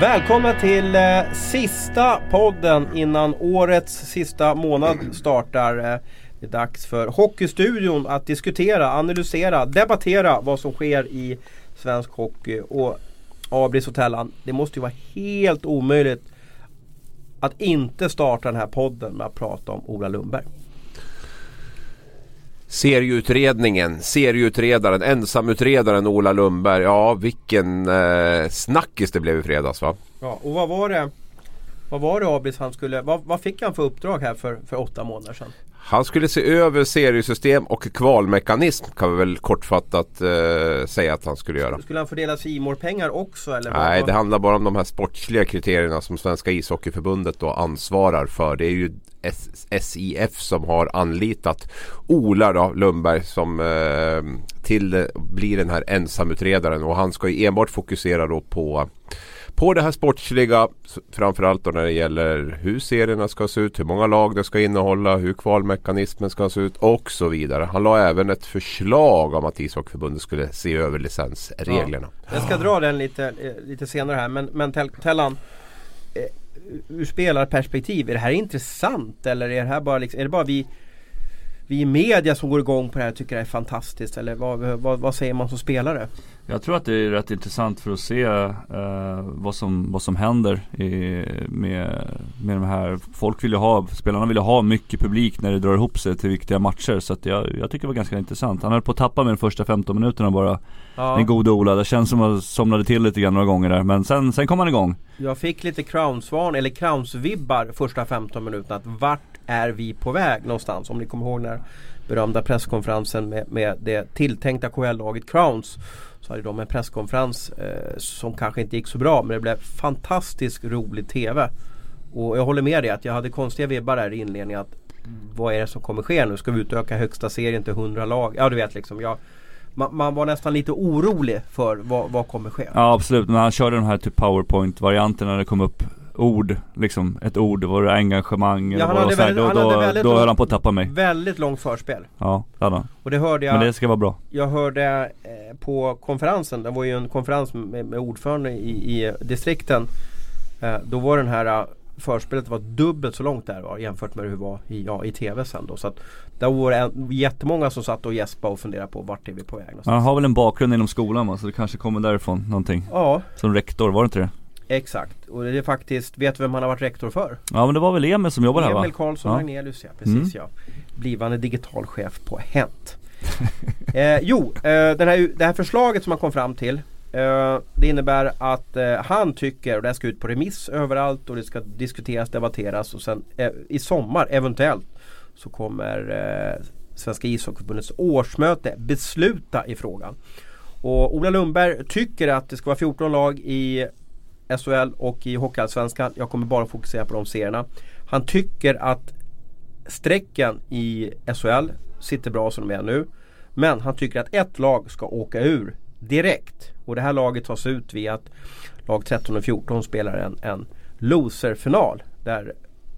Välkomna till eh, sista podden innan årets sista månad startar. Eh, det är dags för Hockeystudion att diskutera, analysera, debattera vad som sker i svensk hockey. Och Abris och Tellan, det måste ju vara helt omöjligt att inte starta den här podden med att prata om Ola Lundberg. Serieutredningen, serieutredaren, ensamutredaren Ola Lundberg. Ja, vilken eh, snackis det blev i fredags va? Ja, och vad var det vad var det Abis han skulle, vad, vad, fick han för uppdrag här för, för åtta månader sedan? Han skulle se över seriesystem och kvalmekanism kan vi väl kortfattat eh, säga att han skulle göra. Skulle han fördela pengar också? Eller Nej, det handlar bara om de här sportsliga kriterierna som Svenska ishockeyförbundet då ansvarar för. Det är ju SIF som har anlitat Ola då, Lundberg som eh, till blir den här ensamutredaren och han ska ju enbart fokusera då på på det här sportsliga framförallt då när det gäller hur serierna ska se ut, hur många lag det ska innehålla, hur kvalmekanismen ska se ut och så vidare. Han la även ett förslag om att ishockeyförbundet skulle se över licensreglerna. Ja. Jag ska dra den lite, eh, lite senare här men, men Tellan eh, ur spelarperspektiv, är det här intressant? Eller är det här bara, liksom, är det bara vi vi i media som går igång på det här tycker det är fantastiskt eller vad, vad, vad säger man som spelare? Jag tror att det är rätt intressant för att se uh, vad, som, vad som händer i, med, med de här Folk vill ju ha, spelarna vill ju ha mycket publik när det drar ihop sig till viktiga matcher så att jag, jag tycker det var ganska intressant. Han höll på att tappa med de första 15 minuterna bara ja. Den gode Ola, det känns som att han somnade till lite grann några gånger där men sen, sen kom han igång Jag fick lite Crowns-varn eller Crowns-vibbar första 15 minuterna att vart är vi på väg någonstans? Om ni kommer ihåg den här berömda presskonferensen med, med det tilltänkta KHL-laget Crowns så hade de en presskonferens eh, som kanske inte gick så bra men det blev fantastiskt rolig TV. Och jag håller med dig att jag hade konstiga vibbar där i inledningen att mm, vad är det som kommer ske nu? Ska vi utöka högsta serien till 100 lag? Ja du vet liksom. Jag, man, man, var nästan lite orolig för vad, vad kommer ske. Ja absolut, när han körde de här typ powerpoint-varianterna när det kom upp ord, liksom ett ord, var det engagemang ja, eller vad väldigt, då, då, då höll han på att tappa mig Väldigt långt förspel Ja, det hade han Och det hörde jag Men det ska vara bra Jag hörde eh, på konferensen, det var ju en konferens med, med ordförande i, i distrikten eh, Då var den här eh, förspelet var dubbelt så långt där jämfört med hur det var i, ja, i TV sen då. Så att det var en, jättemånga som satt och gäspade och funderade på vart är vi på väg någonstans. Han har väl en bakgrund inom skolan va, så det kanske kommer därifrån någonting. Ja. Som rektor, var det inte det? Exakt, och det är faktiskt, vet du vem han har varit rektor för? Ja men det var väl Emil som jobbade här va? Emil Karlsson ja. Agnelius ja, precis mm. ja. Blivande digitalchef på Hent. eh, jo, eh, den här, det här förslaget som han kom fram till eh, Det innebär att eh, han tycker, och det här ska ut på remiss överallt och det ska diskuteras, debatteras och sen eh, i sommar eventuellt så kommer eh, Svenska ishockeyförbundets årsmöte besluta i frågan. Och Ola Lundberg tycker att det ska vara 14 lag i SHL och i Hockeyallsvenskan. Jag kommer bara fokusera på de serierna. Han tycker att strecken i SHL sitter bra som de är nu. Men han tycker att ett lag ska åka ur direkt. Och det här laget tas ut via att lag 13 och 14 spelar en, en loserfinal. Där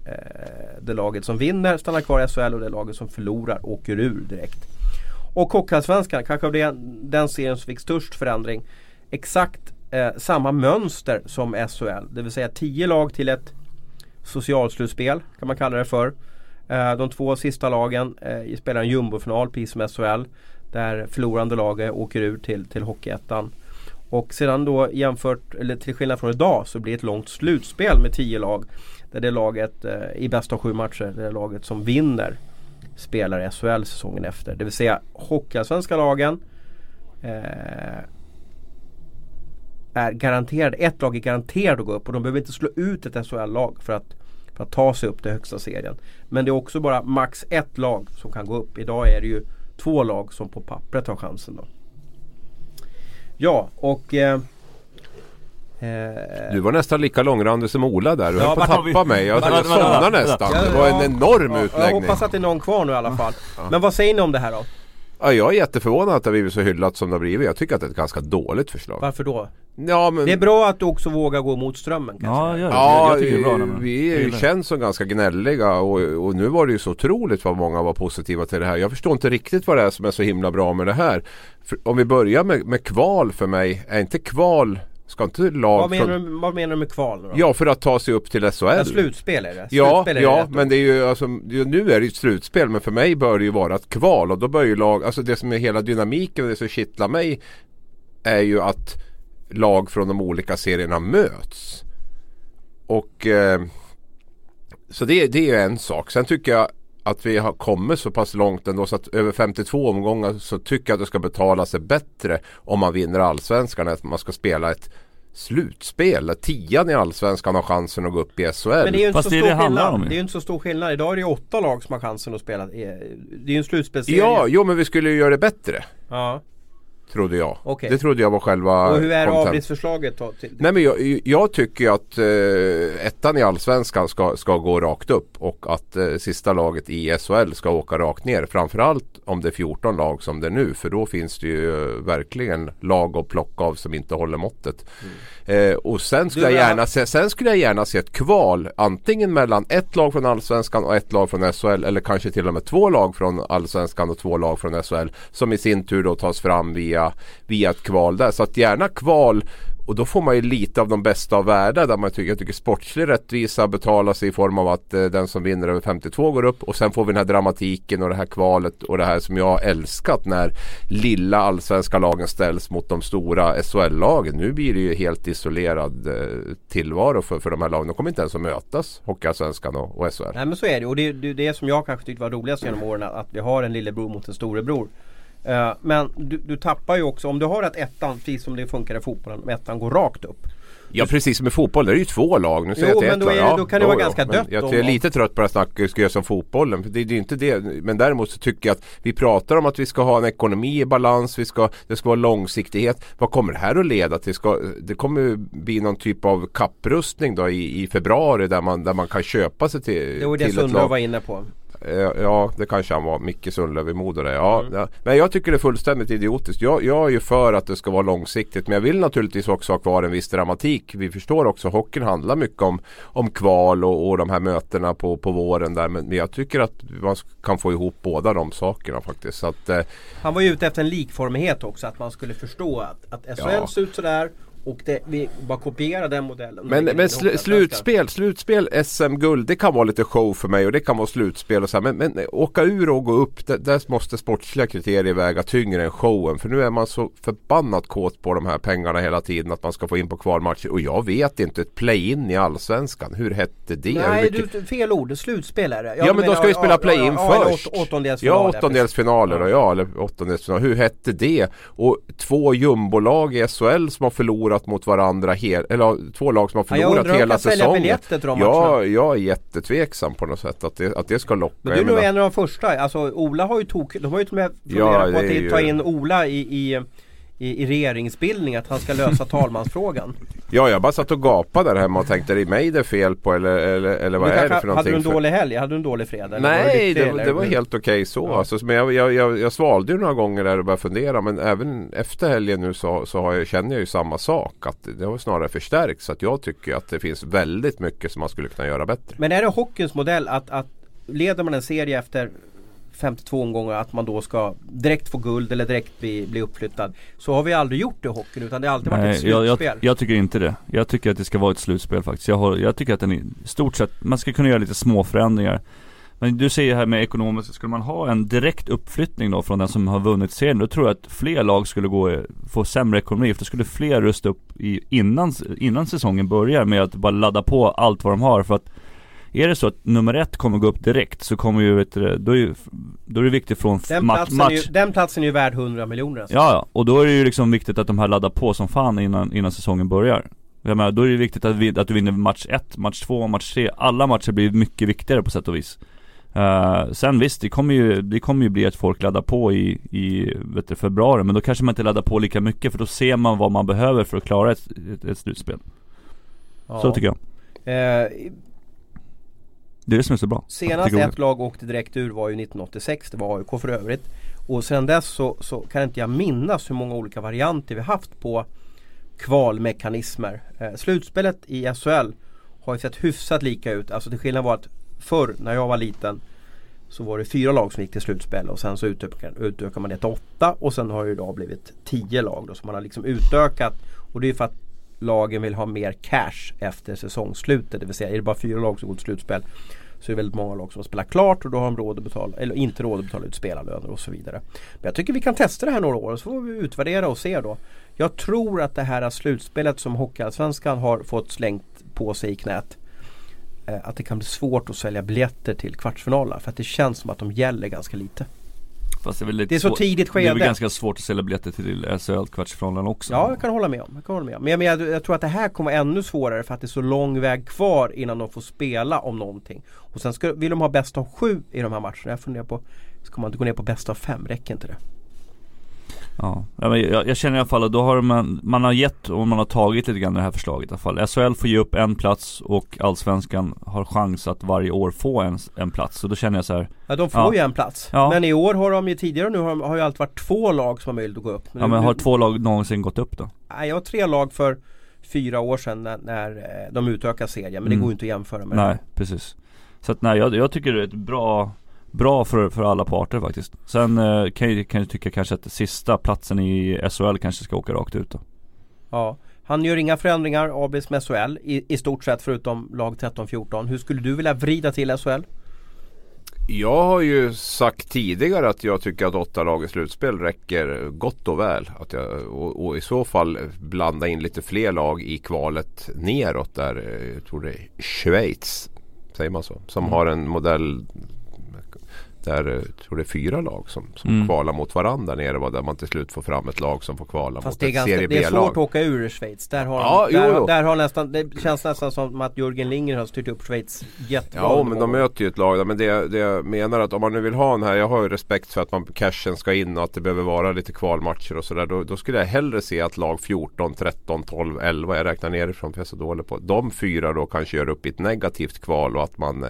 eh, det laget som vinner stannar kvar i SHL och det laget som förlorar åker ur direkt. Och Hockeyallsvenskan, kanske av den, den serien som fick störst förändring. Exakt eh, samma mönster som SHL. Det vill säga 10 lag till ett socialslutspel kan man kalla det för. Eh, de två sista lagen eh, spelar en jumbofinal precis som SHL. Där förlorande laget åker ur till, till Hockeyettan. Och sedan då jämfört, eller till skillnad från idag så blir det ett långt slutspel med 10 lag. Där det laget eh, i bästa av sju matcher, det är laget som vinner spelar SHL säsongen efter. Det vill säga Hockeyallsvenska lagen eh, är garanterade, ett lag är garanterat att gå upp och de behöver inte slå ut ett SHL-lag för att, för att ta sig upp till högsta serien. Men det är också bara max ett lag som kan gå upp. Idag är det ju två lag som på pappret har chansen då. Ja och eh, du var nästan lika långrandig som Ola där. Du ja, höll på att tappa mig. Jag, jag somnade nästan. Det var en enorm utläggning. Jag hoppas att det är någon kvar nu i alla fall. Men vad säger ni om det här då? Ja, jag är jätteförvånad att det har blivit så hyllat som det har blivit. Jag tycker att det är ett ganska dåligt förslag. Varför då? Ja, men... Det är bra att du också vågar gå mot strömmen kanske? Ja, ja, jag tycker det är bra. Vi känns som ganska gnälliga och, och, nu var det ju så otroligt vad många var positiva till det här. Jag förstår inte riktigt vad det är som är så himla bra med det här. För om vi börjar med, med kval för mig, är inte kval Ska inte lag Vad menar, från... du, vad menar du med kval då? Ja för att ta sig upp till SHL. Ja, slutspel är det. Ja, Slutspel är ja det men det är ju alltså, nu är det ju ett slutspel men för mig bör det ju vara ett kval och då bör ju lag, alltså det som är hela dynamiken och det som kittlar mig är ju att lag från de olika serierna möts. Och eh, så det, det är ju en sak. Sen tycker jag att vi har kommit så pass långt ändå så att över 52 omgångar så tycker jag att det ska betala sig bättre om man vinner allsvenskan än att man ska spela ett slutspel. Tian i allsvenskan har chansen att gå upp i SHL. Men det är ju inte Fast så det stor det skillnad. Det är ju inte så stor skillnad. Idag är det åtta lag som har chansen att spela. Det är ju en slutspelsserie. Ja, jo men vi skulle ju göra det bättre. ja. Trodde jag. Okej. Det trodde jag var själva Och hur är avgiftsförslaget då? Nej men jag, jag tycker att eh, ettan i Allsvenskan ska, ska gå rakt upp och att eh, sista laget i SHL ska åka rakt ner. Framförallt om det är 14 lag som det är nu för då finns det ju eh, verkligen lag att plocka av som inte håller måttet. Eh, och sen skulle, Du, jag ja. gärna se, sen skulle jag gärna se ett kval antingen mellan ett lag från Allsvenskan och ett lag från SHL eller kanske till och med två lag från Allsvenskan och två lag från SHL som i sin tur då tas fram via, via ett kval där. Så att gärna kval och då får man ju lite av de bästa av världar där man tycker, jag tycker sportslig rättvisa betalar sig i form av att eh, den som vinner över 52 går upp och sen får vi den här dramatiken och det här kvalet och det här som jag har älskat när lilla allsvenska lagen ställs mot de stora SHL-lagen. Nu blir det ju helt isolerad eh, tillvaro för, för de här lagen. De kommer inte ens att mötas, Hockeyallsvenskan och, och SHL. Nej men så är det och det är det, är det som jag kanske tyckte var roligast genom åren att vi har en lillebror mot en storebror. Eh, men du, du tappar ju också, om du har att ettan, precis som det funkar i fotbollen, om ettan går rakt upp. Ja precis som i fotboll, det är ju två lag. Nu säger Jo, jag men ett då lag. är det- då kan det vara jo. ganska dött Jag om- är lite trött på det här snacket som fotbollen. För det, det är inte det. Men däremot så tycker jag att vi pratar om att vi ska ha en ekonomi i balans. Vi ska, det ska vara långsiktighet. Vad kommer det här att leda till? Ska, det kommer bli någon typ av kapprustning då i, i februari där man, där man kan köpa sig till, Det var det till ett lag. var inne på. Eh, Ja, det kanske han var. Micke Sundlöv i Modo. Ja, Mm. ja. Men jag tycker det är fullständigt idiotiskt. Jag, jag är ju för att det ska vara långsiktigt. Men jag vill naturligtvis också ha kvar en viss dramatik. Vi förstår också att hockeyn handlar mycket om, om kval och, och de här mötena på, på våren där. Men jag tycker att man kan få ihop båda de sakerna faktiskt. Att, eh, Han var ju ute efter en likformighet också, att man skulle förstå att, att SHL Ja. ser ut sådär och det, vi bara kopierar den modellen. Men, men sl- slutspel, slutspel, SM-guld, det kan vara lite show för mig och det kan vara slutspel och så här. Men, men åka ur och gå upp, det, där måste sportsliga kriterier väga tyngre än showen. För nu är man så förbannat kåt på de här pengarna hela tiden att man ska få in på kvalmatcher. Och jag vet inte, ett play-in i Allsvenskan, hur hette det? Nej, mycket- du, fel ord. Slutspel är det. Ja, men då ska vi spela play-in först. åt, åttondelsfinal. Ja, åttondelsfinaler och ja, eller åttondelsfinaler. Hur hette det? Och två jumbolag i SHL som har förlorat mot varandra, hel, eller ja, två lag som har Ja, jag förlorat undrar om de hela säsongen. biljetter till de Ja, jag är jättetveksam på något sätt att det, att det ska locka. Men du är Jag nog en av de första. Alltså Ola har ju tok... De har ju till och med Ja, funderat på det att ju- ta in Ola i, i, i, i regeringsbildning. Att han ska lösa talmansfrågan. Ja, jag bara satt och gapade där hemma och tänkte är det mig det är fel på eller, eller, eller vad är det för hade du någonting? en dålig helg? Hade du en dålig fredag? Nej, det, eller? det var helt okej så. Ja. Alltså, men jag, jag, jag, jag svalde ju några gånger där och började fundera. Men även efter helgen nu så, så har jag, känner jag ju samma sak. Att det har snarare förstärkts. Så att jag tycker att det finns väldigt mycket som man skulle kunna göra bättre. Men är det hockeyns modell att, att leder man en serie efter 52 omgångar att man då ska direkt få guld eller direkt bli, bli uppflyttad. Så har vi aldrig gjort det i hockeyn utan det har alltid varit ett Nej, jag, slutspel. jag, jag tycker inte det. Jag tycker att det ska vara ett slutspel faktiskt. Jag, har, jag tycker att den i stort sett, man ska kunna göra lite små förändringar. Men du säger här med ekonomiskt, skulle man ha en direkt uppflyttning då från den som har vunnit serien, då tror jag att fler lag skulle gå, få sämre ekonomi. För då skulle fler rusta upp i, innan, innan säsongen börjar med att bara ladda på allt vad de har. För att är det så att nummer ett kommer gå upp direkt så kommer ju, vet du, då är, ju, då är det viktigt från den, match, match är ju, den platsen är ju värd 100 miljoner. Alltså. Ja, ja, och då är det ju liksom viktigt att de här laddar på som fan innan, innan säsongen börjar. Jag menar, då är det viktigt att, vi, att du vinner match 1, match 2, match 3. Alla matcher blir mycket viktigare på sätt och vis. Uh, sen visst, det kommer ju, det kommer ju bli att folk laddar på i, i vet du, februari. Men då kanske man inte laddar på lika mycket för då ser man vad man behöver för att klara ett, ett, ett slutspel. Ja. Så tycker jag. Eh, Det är det som är så bra. senast ett lag åkte direkt ur var ju 1986. Det var AIK för övrigt. Och sen dess så, så kan inte jag minnas hur många olika varianter vi haft på kvalmekanismer. Eh, slutspelet i SHL har ju sett hyfsat lika ut. Alltså till skillnad var att förr när jag var liten så var det fyra lag som gick till slutspel och sen så utökar, utökar man det till åtta och sen har det idag blivit tio lag då. Så man har liksom utökat och det är för att lagen vill ha mer cash efter säsongsslutet. Det vill säga är det bara fyra lag som går till slutspel så är det väldigt många lag som spelar klart och då har de råd att betala, eller inte råd att betala ut spelarlöner och så vidare. Men jag tycker vi kan testa det här några år och så får vi utvärdera och se då. Jag tror att det här slutspelet som Hockeyallsvenskan har fått slängt på sig i knät eh, att det kan bli svårt att sälja biljetter till kvartsfinalerna för att det känns som att de gäller ganska lite. Fast det är, väl lite Det är så svår- tidigt skede. Det är väl ganska svårt att sälja biljetter till SHL kvartsfinalen också. Ja, jag kan hålla med om. Jag kan hålla med om. Men jag, men jag, jag tror att det här kommer vara ännu svårare för att det är så lång väg kvar innan de får spela om någonting. Och sen ska, vill de ha bäst av sju i de här matcherna. Jag funderar på, ska man inte gå ner på bäst av fem? Räcker inte det? Ja, ja men jag, jag känner i alla fall att då har man, man har gett och man har tagit lite grann det här förslaget i alla fall. SHL får ge upp en plats och Allsvenskan har chans att varje år få en, en plats. Så då känner jag så här, Ja, de får Ja. ju en plats. Ja. Men i år har de ju tidigare nu har, de- har ju alltid varit två lag som har möjlighet att gå upp. ja men nu, har två lag någonsin gått upp då? Nej, jag har tre lag för fyra år sedan när, när eh, de utökade serien. Men det Mm. går ju inte att jämföra med det Nej, precis. Så att nej, jag, jag tycker det är ett bra Bra för, för alla parter faktiskt. Sen eh, kan jag, kan jag tycka kanske att sista platsen i SHL kanske ska åka rakt ut då. Ja. Han gör inga förändringar, ABs med SHL i, i stort sett förutom lag 13-14. Hur skulle du vilja vrida till SHL? Jag har ju sagt tidigare att jag tycker att åtta lag i slutspel räcker gott och väl. Att jag, och, och i så fall blanda in lite fler lag i kvalet neråt där. eh, Jag tror det är Schweiz. Säger man så? Som Mm. har en modell där eh, tror det är fyra lag som, som Mm. kvalar mot varandra nere. Där man till slut får fram ett lag som får kvala Fast mot det är, ett ganska, serie det är svårt att B-lag. åka ur Schweiz. Där har, Ja, de, där, där har nästan, det känns nästan som att Jörgen Lindgren har styrt upp Schweiz jättebra. Ja men de möter ju ett lag. Men det, det jag menar att om man nu vill ha den här. Jag har ju respekt för att man, cashen ska in och att det behöver vara lite kvalmatcher och sådär. Då, då skulle jag hellre se att lag 14, 13, 12, 11. Jag räknar nerifrån för jag är så dålig på. De fyra då kanske gör upp i ett negativt kval och att man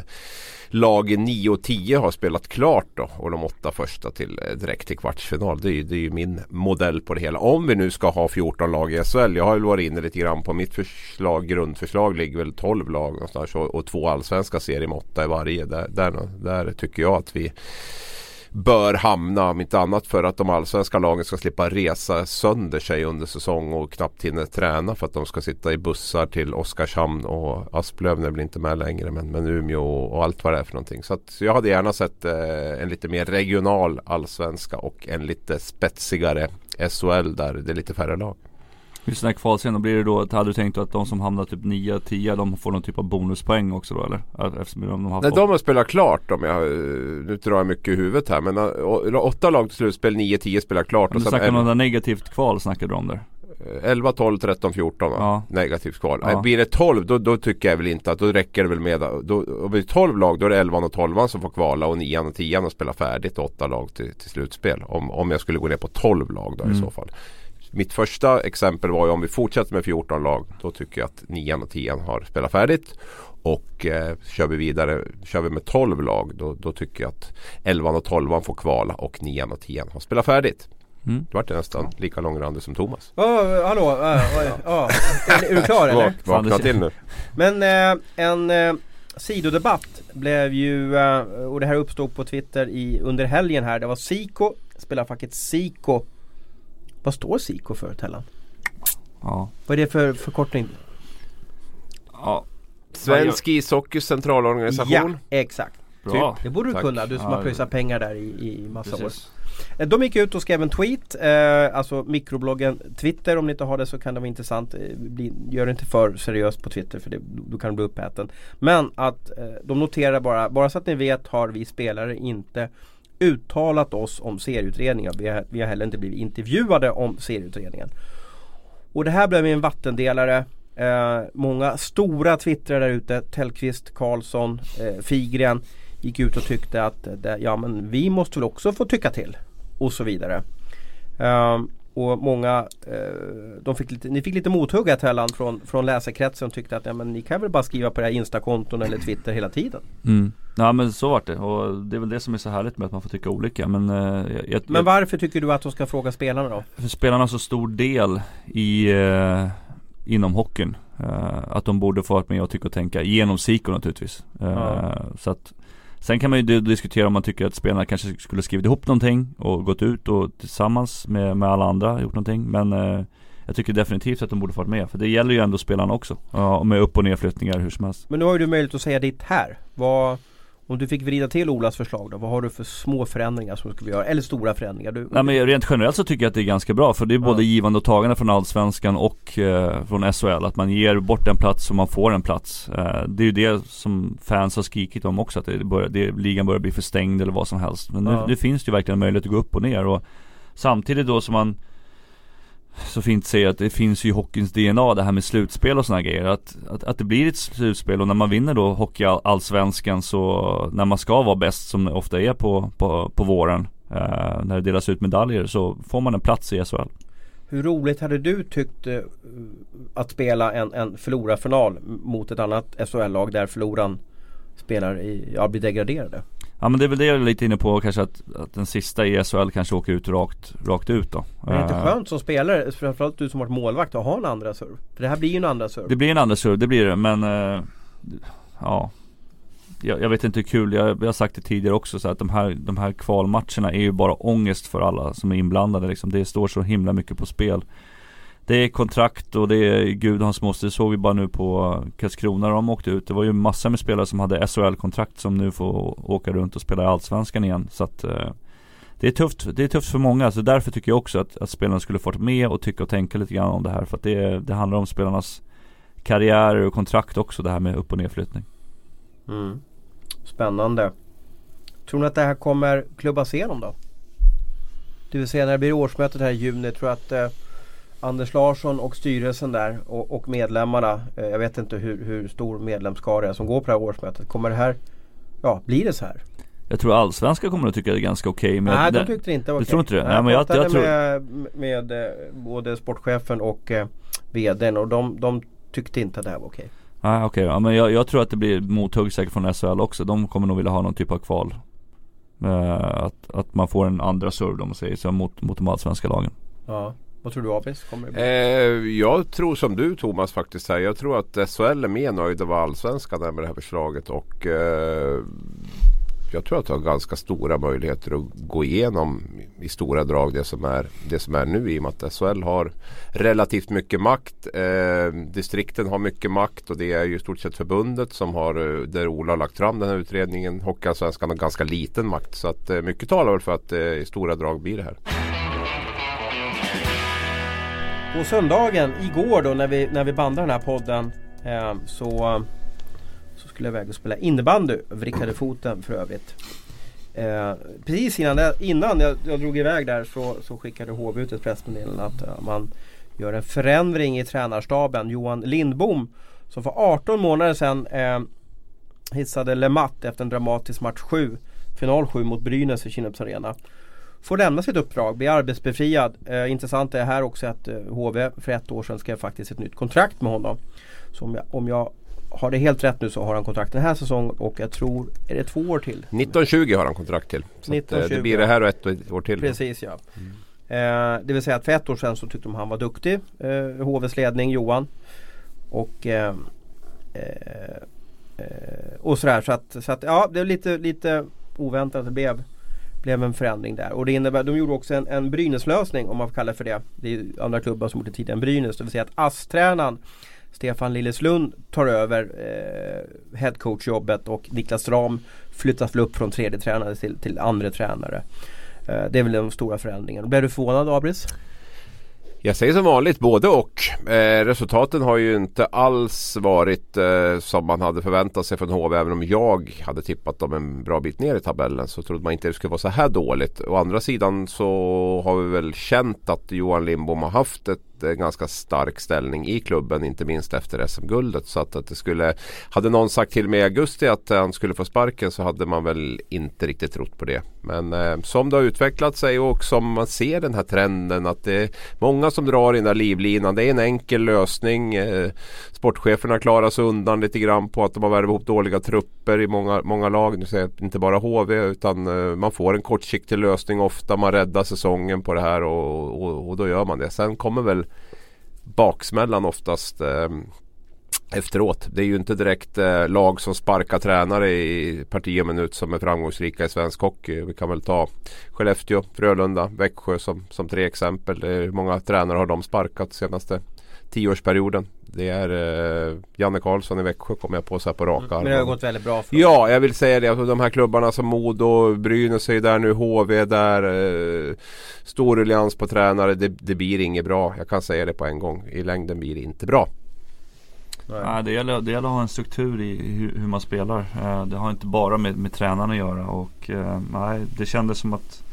Lag 9 och 10 har spelat klart då och de åtta första till eh, direkt till kvartsfinal. Det är, ju, det är ju min modell på det hela. Om vi nu ska ha 14 lag i SHL. Jag har ju varit inne lite grann på mitt förslag. Grundförslag ligger väl 12 lag någonstans och, och två allsvenska serier med åtta i varje. Där, där, där tycker jag att vi bör hamna om inte annat för att de allsvenska lagen ska slippa resa sönder sig under säsong och knappt hinner träna för att de ska sitta i bussar till Oskarshamn och Asplöv är väl inte med längre men, men Umeå och, och allt vad det är för någonting. Så att jag hade gärna sett eh, en lite mer regional allsvenska och en lite spetsigare SHL där det är lite färre lag. Just den här kvalserien, blir det då, att- hade du tänkt att de som hamnar typ 9-10 de får någon typ av bonuspoäng också då eller? Eftersom de har Nej, de har spelat klart om jag, nu drar jag mycket i huvudet här men eh, åtta lag till slutspel, 9-10 spelar klart. Men du snackar om något negativt kval snackar du om där? Eh, 11, 12, 13, 14 va? Ja. Negativt kval. Ja. Blir det 12 då, då tycker jag väl inte att då räcker det väl med då, Om det är 12 lag då är det 11 och 12 som får kvala och 9 och 10 och spela färdigt och 8 lag till, till slutspel. Om, om jag skulle gå ner på 12 lag då i Mm. så fall. Mitt första exempel var ju om vi fortsätter med 14 lag. Då tycker jag att 9 och 10 har spelat färdigt. Och eh, kör vi vidare, kör vi med 12 lag då, då tycker jag att 11 och 12 får kvala och 9 och 10 har spelat färdigt. Mm. Då vart nästan lika långrandig som Thomas. Ja, hallå, ja, ja. Är, du klar eller? Vak, vakna till nu. Men eh, en eh, sidodebatt blev ju, eh, och det här uppstod på Twitter i, under helgen här. Det var Siko, spelarfacket Siko. Vad står Siko för Tellan? Ja. Vad är det för förkortning? Ja, Svensk ishockeys centralorganisation. Ja, exakt. bra. Det borde du Tack. kunna, du som Ja, har pröjsat pengar där i, i massa år. Precis. Eh, De gick ut och skrev en tweet, eh, alltså mikrobloggen Twitter om ni inte har det så kan det vara intressant. Eh, bli, gör det inte för seriöst på Twitter för det, då kan du bli uppäten. Men att eh, de noterar bara, bara så att ni vet har vi spelare inte uttalat oss om serieutredningen. Vi har, vi har heller inte blivit intervjuade om serieutredningen. Och det här blev en vattendelare. Eh, många stora twittrare där ute, Tellqvist, Karlsson, eh, Figren gick ut och tyckte att det, ja, men vi måste väl också få tycka till. Och så vidare. Eh, och många, eh, de fick lite, ni fick lite mothugg Tellan från, från läsarkretsen och tyckte att ja, men ni kan väl bara skriva på era instakonton eller Twitter hela tiden. Mm. Ja men så vart det och det är väl det som är så härligt med att man får tycka olika men eh, jag, Men varför tycker du att de ska fråga spelarna då? för spelarna har så stor del i eh, inom hockeyn. Eh, att de borde få vara med och tycka och tänka genom SIKO naturligtvis. Eh, Ja. Så att Sen kan man ju di- diskutera om man tycker att spelarna kanske skulle skrivit ihop någonting och gått ut och tillsammans med, med alla andra gjort någonting. Men eh, jag tycker definitivt att de borde varit med. För det gäller ju ändå spelarna också. Ja, med upp och nedflyttningar hur som helst. Men nu har ju du möjlighet att säga ditt här. Vad, om du fick vrida till Olas förslag då, vad har du för små förändringar som du skulle göra? Eller stora förändringar? Du, Nej men rent generellt så tycker jag att det är ganska bra för det är både Ja. givande och tagande från Allsvenskan och eh, från SHL. Att man ger bort en plats och man får en plats. Eh, det är ju det som fans har skrikit om också, att det börjar, det, ligan börjar bli för stängd eller vad som helst. Men nu, Ja. nu finns det ju verkligen möjlighet att gå upp och ner och samtidigt då som man så fint säger att det finns ju i hockeyns DNA det här med slutspel och sådana grejer. Att, att, att det blir ett slutspel och när man vinner då hockey allsvenskan så när man ska vara bäst som det ofta är på, på, på våren eh, när det delas ut medaljer så får man en plats i SHL. Hur roligt hade du tyckt eh, att spela en, en förlorarfinal mot ett annat SHL-lag där förloraren spelar i, ja, blir degraderade? Ja men det är väl det jag är lite inne på kanske att, att den sista i SHL kanske åker ut rakt, rakt ut då. Men är det inte Eh, skönt som spelare, framförallt du som varit målvakt, att ha en andra serve? För det här blir ju en andra serve. Det blir en andra serve, det blir det men eh, Ja jag, jag vet inte hur kul, jag, jag har sagt det tidigare också så att de här, de här kvalmatcherna är ju bara ångest för alla som är inblandade liksom. Det står så himla mycket på spel det är kontrakt och det är gud hans moster, det såg vi bara nu på Karlskrona de åkte ut Det var ju massor med spelare som hade SHL-kontrakt som nu får åka runt och spela i Allsvenskan igen så att eh, det är tufft, det är tufft för många, så därför tycker jag också att, att spelarna skulle fått med och tycka och tänka lite grann om det här för att det, det handlar om spelarnas karriärer och kontrakt också det här med upp och nedflyttning. Mm. Spännande. Tror ni att det här kommer klubbas igenom då? Det vill säga när det blir årsmötet här i juni. Tror jag att eh, Anders Larsson och styrelsen där och, och medlemmarna. Eh, jag vet inte hur, hur stor medlemskara är som går på det här årsmötet. Kommer det här, ja blir det så här? Jag tror allsvenska kommer att tycka det är ganska okej men Nej, jag- de det- tyckte inte det var du okej. tror inte det? Nej, Nej, men jag- pratade jag tror- med, med eh, både sportchefen och eh, VDn och de, de tyckte inte att det här var okej. Nej okej, ja, men jag, jag tror att det blir mothugg säkert från SHL också. De kommer nog vilja ha någon typ av kval. Eh, att, att man får en andra serve om man säger så mot, mot de allsvenska lagen. Ja. Vad tror du Abis? Kommer det bli? Eh, jag tror som du Thomas faktiskt här. Jag tror att SHL är mer nöjda med allsvenskan är med det här förslaget. Och eh, jag tror att det har ganska stora möjligheter att gå igenom i stora drag det som är, det som är nu i och med att SHL har relativt mycket makt. Eh, distrikten har mycket makt och det är ju i stort sett förbundet som har, eh, där Ola har lagt fram den här utredningen. Hockeyallsvenskan har ganska liten makt så att eh, mycket talar väl för att eh, i stora drag blir det här. På söndagen igår då när vi, när vi bandade den här podden eh, så, så skulle jag iväg och spela innebandy. Vrickade foten för övrigt. Eh, precis innan, det, innan jag, jag drog iväg där så, så skickade HV ut ett pressmeddelande att eh, man gör en förändring i tränarstaben. Johan Lindbom som för 18 månader sedan eh, hissade LeMatt efter en dramatisk match 7 Final 7 mot Brynäs i Kinnarps Arena får lämna sitt uppdrag, bli arbetsbefriad. Eh, intressant är här också att eh, HV för ett år sedan skrev faktiskt ett nytt kontrakt med honom. Så om jag, om jag har det helt rätt nu så har han kontrakt den här säsongen och jag tror, är det två år till? 1920 har han kontrakt till. Så att, eh, 1920, det blir det här och ett år till. Precis ja. Eh, det vill säga att för ett år sedan så tyckte de han var duktig, eh, HVs ledning, Johan. Och eh, eh, eh, och sådär så att, så att ja det är lite, lite oväntat att det blev blev en förändring där. Och det innebär, de gjorde också en, en Brynäs-lösning om man får kalla det för det. Det är ju andra klubbar som gjort det tidigare än Brynäs. Det vill säga att ASS-tränaren Stefan Lilleslund tar över eh, headcoach-jobbet och Niklas Ram flyttas väl upp från tredje tränare till, till andra tränare. Eh, det är väl den stora förändringen. Blev du förvånad Abris? Jag säger som vanligt både och. Eh, resultaten har ju inte alls varit eh, som man hade förväntat sig från HV. Även om jag hade tippat dem en bra bit ner i tabellen så trodde man inte det skulle vara så här dåligt. Å andra sidan så har vi väl känt att Johan Lindbom har haft ett en ganska stark ställning i klubben. Inte minst efter SM-guldet. Så att, att det skulle, hade någon sagt till mig i augusti att eh, han skulle få sparken så hade man väl inte riktigt trott på det. Men eh, som det har utvecklat sig och som man ser den här trenden att det är många som drar i den här livlinan. Det är en enkel lösning. Eh, sportcheferna klarar sig undan lite grann på att de har värvat ihop dåliga trupper i många, många lag. Nu säger jag inte bara HV utan eh, man får en kortsiktig lösning ofta. Man räddar säsongen på det här och, och, och då gör man det. Sen kommer väl baksmällan oftast eh, efteråt. Det är ju inte direkt eh, lag som sparkar tränare i parti och minut som är framgångsrika i svensk hockey. Vi kan väl ta Skellefteå, Frölunda, Växjö som, som tre exempel. Hur många tränare har de sparkat senaste tioårsperioden? Det är eh, Janne Karlsson i Växjö kommer jag på så här på raka Men det har gått väldigt bra för dem. Ja, jag vill säga det. Alltså, de här klubbarna som Modo, Brynäs är där nu, HV där. Eh, Storullians på tränare. Det, det blir inget bra. Jag kan säga det på en gång. I längden blir det inte bra. Nej. det, gäller, det gäller att ha en struktur i hur, hur man spelar. Eh, det har inte bara med, med tränaren att göra. Och, eh, nej, det kändes som att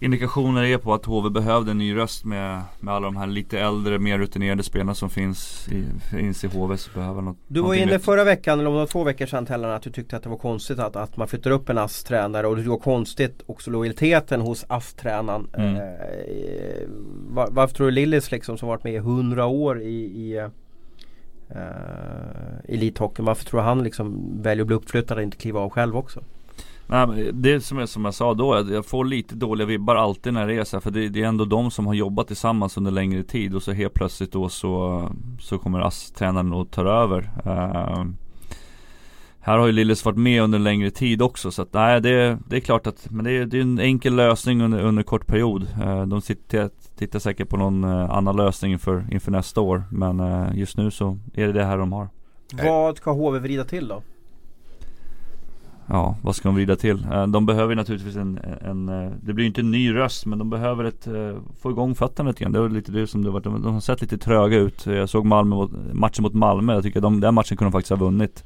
indikationer är på att HV behövde en ny röst med, med alla de här lite äldre, mer rutinerade spelarna som finns i, finns i HV. Så behöver något, du var inne förra veckan, eller om det var två veckor sedan Tellan, att du tyckte att det var konstigt att, att man flyttar upp en ASS-tränare och det var konstigt också lojaliteten hos ASS-tränaren. Mm. Eh, var, varför tror du Lillis liksom som varit med i hundra år i, i uh, elithockeyn. Varför tror du han liksom väljer att bli uppflyttad och inte kliva av själv också? Nej, det är som jag, som jag sa då, jag får lite dåliga vibbar alltid när det är så här, För det, det, är ändå de som har jobbat tillsammans under längre tid och så helt plötsligt då så, så kommer ASS-tränaren och tar över. Uh, här har ju Lillis varit med under en längre tid också så att nej det, det är klart att Men det är, det är en enkel lösning under, under kort period uh, De sitter, tittar säkert på någon uh, annan lösning inför, inför nästa år Men eh, just nu så är det det här de har Vad ska HV vrida till då? Ja, vad ska de vrida till? Eh, de behöver naturligtvis en, en eh, det blir inte en ny röst men de behöver ett, eh, få igång fötterna lite grann. Det var lite det som det var, de har sett lite tröga ut. Jag såg Malmö, matchen mot Malmö, jag tycker de, den matchen kunde de faktiskt ha vunnit.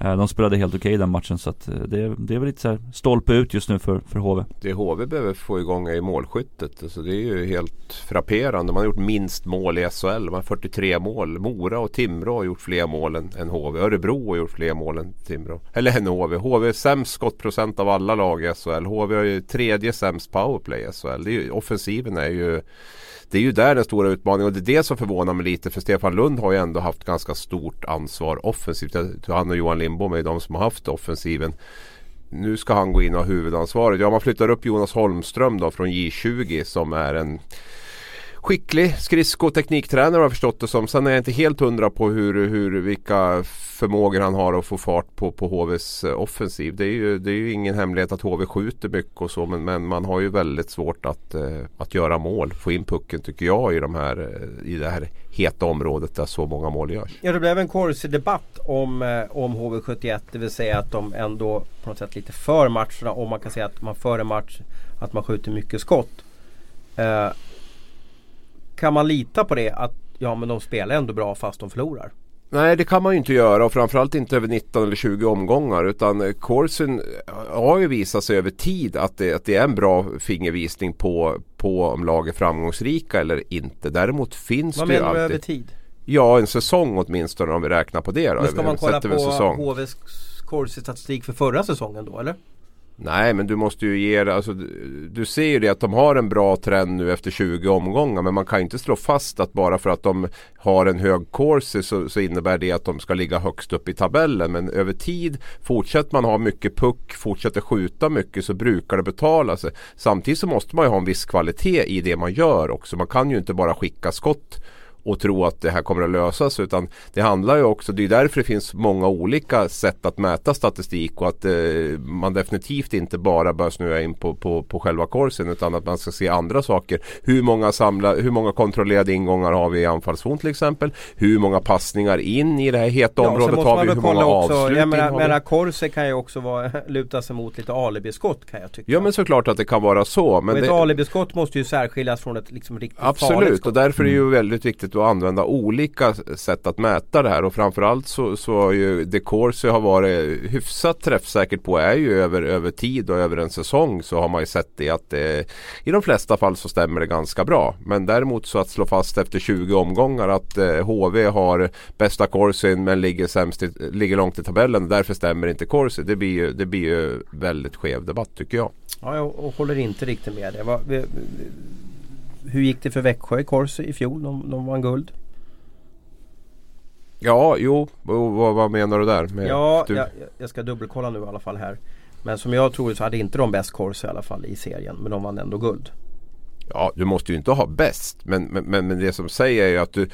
Eh, de spelade helt okej okay den matchen så att eh, det, det är väl lite så här stolpe ut just nu för, för HV. Det HV behöver få igång är målskyttet. Alltså det är ju helt frapperande. Man har gjort minst mål i SHL. Man har 43 mål. Mora och Timrå har gjort fler mål än, än HV. Örebro har gjort fler mål än Timrå. Eller än HV. HV är sämst skottprocent av alla lag i SHL. HV har ju tredje sämst powerplay i SHL. Det är ju, offensiven är ju det är ju där den stora utmaningen och det är det som förvånar mig lite för Stefan Lund har ju ändå haft ganska stort ansvar offensivt. Han och Johan Lindbom är de som har haft offensiven. Nu ska han gå in och ha huvudansvaret. Ja man flyttar upp Jonas Holmström då från J20 som är en skicklig skridskotekniktränare har jag förstått det som. Sen är jag inte helt hundra på hur, hur, vilka förmågor han har att få fart på, på HVs eh, offensiv. Det är, ju, det är ju ingen hemlighet att HV skjuter mycket och så men, men man har ju väldigt svårt att, eh, att göra mål. Få in pucken tycker jag i, de här, eh, i det här heta området där så många mål görs. Ja det blev en korsig debatt om, om HV71 det vill säga att de ändå på något sätt lite för matcherna om man kan säga att man för en match att man skjuter mycket skott. Eh, kan man lita på det att ja men de spelar ändå bra fast de förlorar? Nej det kan man ju inte göra och framförallt inte över 19 eller 20 omgångar utan Corsin har ju visat sig över tid att det, att det är en bra fingervisning på, på om lag är framgångsrika eller inte. Däremot finns Vad det ju alltid... Vad menar du över tid? Ja en säsong åtminstone om vi räknar på det då. Men ska man kolla på HVs Corsi statistik för förra säsongen då eller? Nej men du måste ju ge det, alltså, du ser ju det att de har en bra trend nu efter 20 omgångar men man kan inte slå fast att bara för att de har en hög corsi så, så, innebär det att de ska ligga högst upp i tabellen. Men över tid fortsätter man ha mycket puck, fortsätter skjuta mycket så brukar det betala sig. Samtidigt så måste man ju ha en viss kvalitet i det man gör också. Man kan ju inte bara skicka skott och tro att det här kommer att lösas utan det handlar ju också, det är därför det finns många olika sätt att mäta statistik och att eh, man definitivt inte bara bör snöa in på, på, på själva korsen utan att man ska se andra saker. Hur många, samla, hur många kontrollerade ingångar har vi i anfallszon till exempel? Hur många passningar in i det här heta ja, området har vi? Hur många avslut jag menar, menar Korse kan ju också vara, luta sig mot lite alibiskott kan jag tycka. Ja men såklart att det kan vara så. Men och ett det... alibiskott måste ju särskiljas från ett liksom riktigt Absolut farligt skott. och därför är det ju väldigt viktigt att använda olika sätt att mäta det här och framförallt så, så har ju det Corsi har varit hyfsat träffsäkert på är ju över, över tid och över en säsong så har man ju sett det att det, i de flesta fall så stämmer det ganska bra. Men däremot så att slå fast efter 20 omgångar att eh, HV har bästa Corsin men ligger, sämst i, ligger långt i tabellen. Därför stämmer inte Corsi. Det blir ju, det blir ju väldigt skev debatt tycker jag. Ja, jag håller inte riktigt med dig. Hur gick det för Växjö i Corsi i fjol? De, de vann guld. Ja, jo, vad, vad menar du där? Med ja, du... jag, jag, ska dubbelkolla nu i alla fall här. Men som jag tror så hade inte de bäst kors i alla fall i serien. Men de vann ändå guld. Ja, du måste ju inte ha bäst. Men, men, men det som säger är ju att du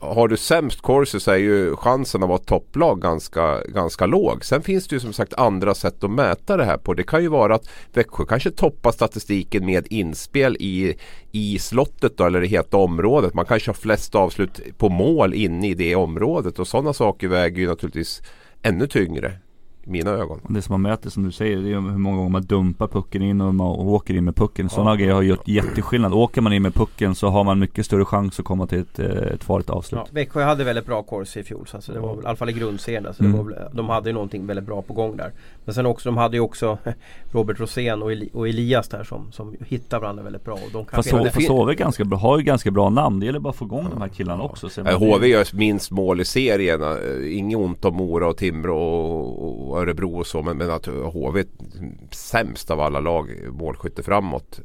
har du sämst corsi så är ju chansen att vara topplag ganska, ganska låg. Sen finns det ju som sagt andra sätt att mäta det här på. Det kan ju vara att Växjö kanske toppar statistiken med inspel i, i slottet då, eller det heta området. Man kanske har flest avslut på mål inne i det området och sådana saker väger ju naturligtvis ännu tyngre mina ögon. Det som man mäter som du säger, det är hur många gånger man dumpar pucken in och man åker in med pucken. Sådana ja. grejer har gjort jätteskillnad. Åker man in med pucken så har man mycket större chans att komma till ett, eh, ett farligt avslut. Ja, Växjö hade väldigt bra corsi i fjol, så alltså det var väl, i alla fall i grundserien. Så mm. väl, de hade ju någonting väldigt bra på gång där. Men sen också, de hade ju också Robert Rosén och, Eli, och Elias där som, som hittar varandra väldigt bra. Och de kan fast fast HV ganska bra, har ju ganska bra namn. Det gäller bara att få igång ja. de här killarna också. HV gör minst mål i serien. Inget ont om Mora och Timrå och, och Örebro och så. Men, men att HV är sämst av alla lag målskytte framåt.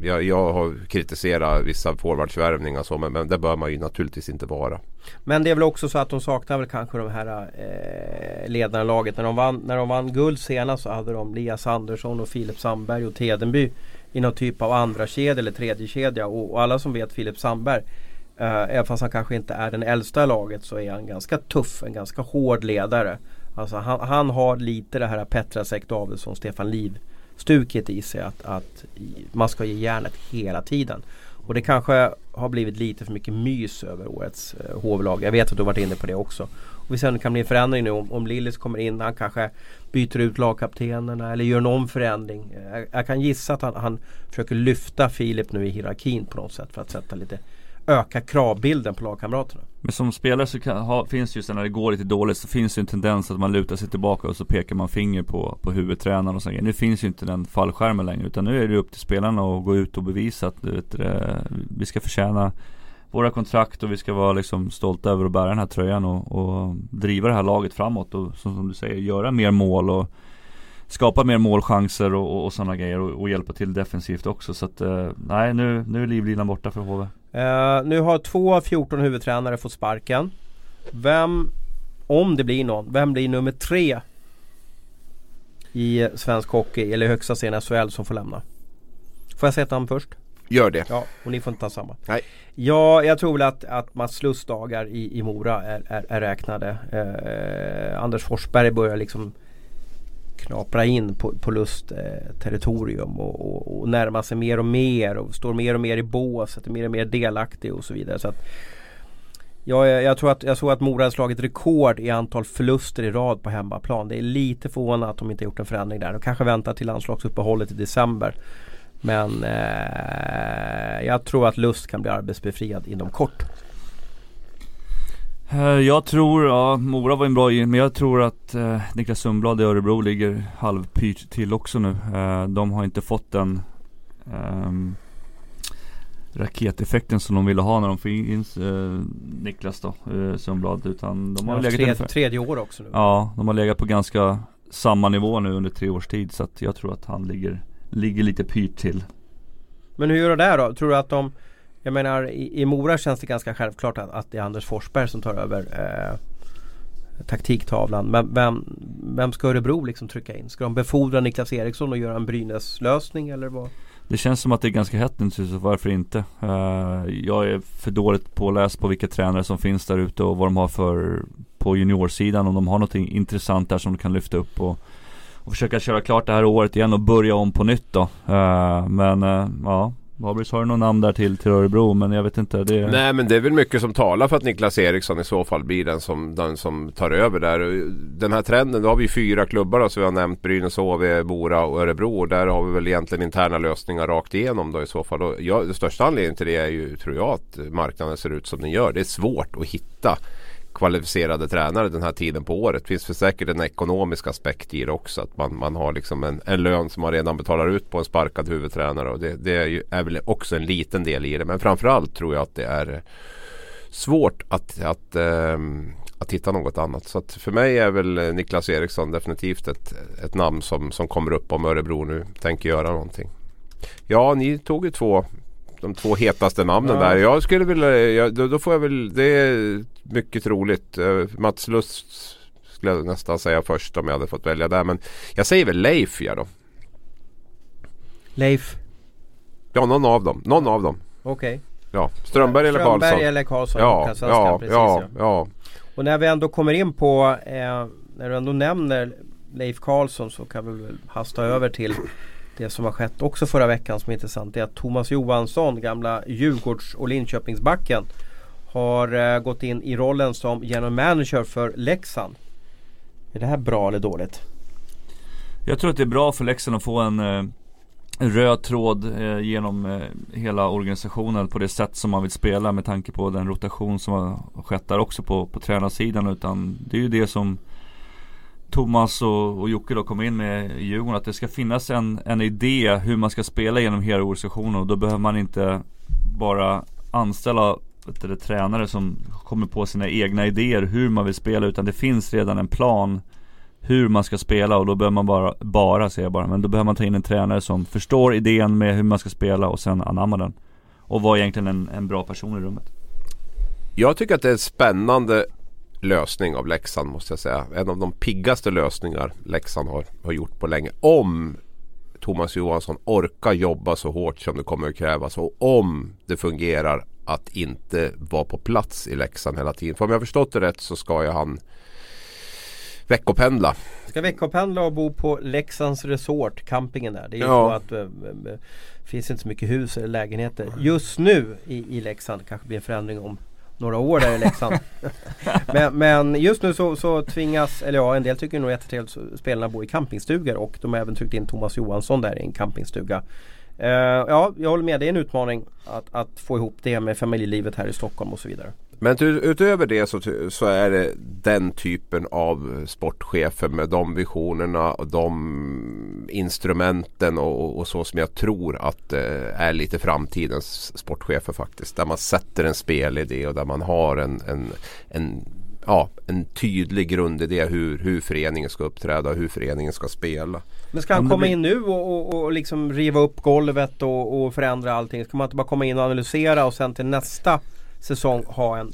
Jag, jag har kritiserat vissa forwardsvärvningar så men, men det bör man ju naturligtvis inte vara. Men det är väl också så att de saknar väl kanske de här eh, ledarlaget. När de, vann, när de vann guld senast så hade de Lias Andersson och Filip Sandberg och Tedenby i någon typ av andra kedja eller tredje kedja och, och alla som vet Filip Sandberg Uh, även fast han kanske inte är den äldsta i laget så är han ganska tuff, en ganska hård ledare. Alltså han, han har lite det här Petrasek Davidsson, Stefan Liv stuket i sig att, att man ska ge järnet hela tiden. Och det kanske har blivit lite för mycket mys över årets eh, hovlag. Jag vet att du har varit inne på det också. Och vi ser om det kan bli en förändring nu om, om Lillis kommer in. Han kanske byter ut lagkaptenerna eller gör någon förändring. Eh, jag, jag kan gissa att han, han försöker lyfta Filip nu i hierarkin på något sätt för att sätta lite öka kravbilden på lagkamraterna. Men som spelare så kan, ha, finns ju när det går lite dåligt så finns det en tendens att man lutar sig tillbaka och så pekar man finger på, på huvudtränaren och sådär. Nu finns ju inte den fallskärmen längre utan nu är det upp till spelarna att gå ut och bevisa att vet, vi ska förtjäna våra kontrakt och vi ska vara liksom stolta över att bära den här tröjan och, och driva det här laget framåt och som, som du säger göra mer mål och skapa mer målchanser och, och, och sådana grejer och, och, hjälpa till defensivt också. Så att eh, nej nu, nu är livlinan borta för HV. Uh, nu har två av 14 huvudtränare fått sparken. Vem, om det blir någon, vem blir nummer tre i svensk hockey eller högsta serien SHL som får lämna? Får jag säga ett namn först? Gör det. Ja, och ni får inte ta samma. Nej. Ja, jag tror väl att, att Mats Lusts dagar i, i Mora är, är, är räknade. Eh, Anders Forsberg börjar liksom knapra in på, på Lust eh, territorium och, och, och närma sig mer och mer och står mer och mer i båset, är mer och mer delaktig och så vidare. Så att, ja, jag, jag, tror att, jag såg att Mora har slagit rekord i antal förluster i rad på hemmaplan. Det är lite förvånande att de inte gjort en förändring där. De kanske väntar till landslagsuppehållet i december. Men eh, jag tror att Lust kan bli arbetsbefriad inom kort. Eh, jag tror, ja Mora var en bra men jag tror att eh, Niklas Sundblad i Örebro ligger halvpyrt till också nu. Eh, de har inte fått den eh, raketeffekten som de ville ha när de fick in eh, Niklas då, eh, Sundblad. Utan de har ja, legat tredje, ungefär, tredje år också nu. Ja, de har legat på ganska samma nivå nu under tre års tid. Så att jag tror att han ligger, ligger lite pyrt till. Men hur gör de där då? Tror du att de jag menar i, i Mora känns det ganska självklart att, att det är Anders Forsberg som tar över eh, taktiktavlan. Men vem, vem ska Örebro liksom trycka in? Ska de befordra Niklas Eriksson och göra en Brynäs lösning eller vad? Det känns som att det är ganska hett nu så varför inte? Uh, jag är för dåligt påläst på vilka tränare som finns där ute och vad de har för på juniorsidan. Om de har något intressant där som de kan lyfta upp och, och försöka köra klart det här året igen och börja om på nytt då. Uh, men uh, ja, Babris har du något namn där till, till Örebro men jag vet inte. Det... Nej men det är väl mycket som talar för att Niklas Eriksson i så fall blir den som, den som tar över där. Den här trenden, då har vi fyra klubbar då, som vi har nämnt. Brynäs, HV, Mora och Örebro. Och där har vi väl egentligen interna lösningar rakt igenom då i så fall. Och jag, den största anledningen till det är ju tror jag att marknaden ser ut som den gör. Det är svårt att hitta kvalificerade tränare den här tiden på året. Det finns för säkert en ekonomisk aspekt i det också. Att man, man har liksom en, en lön som man redan betalar ut på en sparkad huvudtränare. Och det, det är, ju, är väl också en liten del i det. Men framförallt tror jag att det är svårt att, att, ähm, att hitta något annat. Så för mig är väl Niklas Eriksson definitivt ett, ett namn som, som kommer upp om Örebro nu tänker göra någonting. Ja, ni tog ju två de två hetaste namnen ja. där. Jag skulle vilja, jag, då, då, får jag väl, det är mycket troligt. Uh, Mats Lust skulle jag nästan säga först om jag hade fått välja där. Men jag säger väl Leif ja då. Leif? Ja, någon av dem. Någon av dem. Okej. Okay. Ja, Strömberg eller Karlsson. Strömberg eller Karlsson. Ja, ja, precis, ja, ja, Och när vi ändå kommer in på, eh, när du ändå nämner Leif Karlsson så kan vi väl hasta över till det som har skett också förra veckan som är intressant. Är att Thomas Johansson, gamla Djurgårds och Linköpingsbacken har eh, gått in i rollen som general manager för Leksand. Är det här bra eller dåligt? Jag tror att det är bra för Leksand att få en eh, röd tråd eh, genom eh, hela organisationen på det sätt som man vill spela med tanke på den rotation som har skett där också på, på tränarsidan. Utan det är ju det som Thomas och, och Jocke då kom in med i Djurgården. Att det ska finnas en, en idé hur man ska spela genom hela organisationen. Och då behöver man inte bara anställa du, tränare som kommer på sina egna idéer hur man vill spela. Utan det finns redan en plan hur man ska spela och då behöver man bara, bara säger jag bara, men då behöver man ta in en tränare som förstår idén med hur man ska spela och sen anamma den. Och vara egentligen en, en bra person i rummet. Jag tycker att det är spännande lösning av Leksand måste jag säga. En av de piggaste lösningar Leksand har, har gjort på länge. Om Thomas Johansson orkar jobba så hårt som det kommer att krävas och om det fungerar att inte vara på plats i Leksand hela tiden. För om jag förstått det rätt så ska ju han veckopendla. Ska veckopendla och bo på Leksands Resort, campingen där. Det är ju ja. så att det äh, äh, finns inte så mycket hus eller lägenheter. Just nu i, i Leksand kanske blir en förändring om några år där i Leksand. men, men, just nu så, så, tvingas, eller ja en del tycker nog att spelarna bor i campingstugor och de har även tryckt in Thomas Johansson där i en campingstuga. Uh, ja, jag håller med. Det är en utmaning att, att, få ihop det med familjelivet här i Stockholm och så vidare. Men utöver det så, så, är det den typen av sportchefer med de visionerna och de instrumenten och, och så som jag tror att eh, är lite framtidens sportchefer faktiskt. Där man sätter en spelidé och där man har en, en, en ja, en tydlig grundidé hur, hur föreningen ska uppträda och hur föreningen ska spela. Men ska han komma in nu och, och, och liksom riva upp golvet och, och förändra allting? Ska man inte bara komma in och analysera och sen till nästa säsong ha en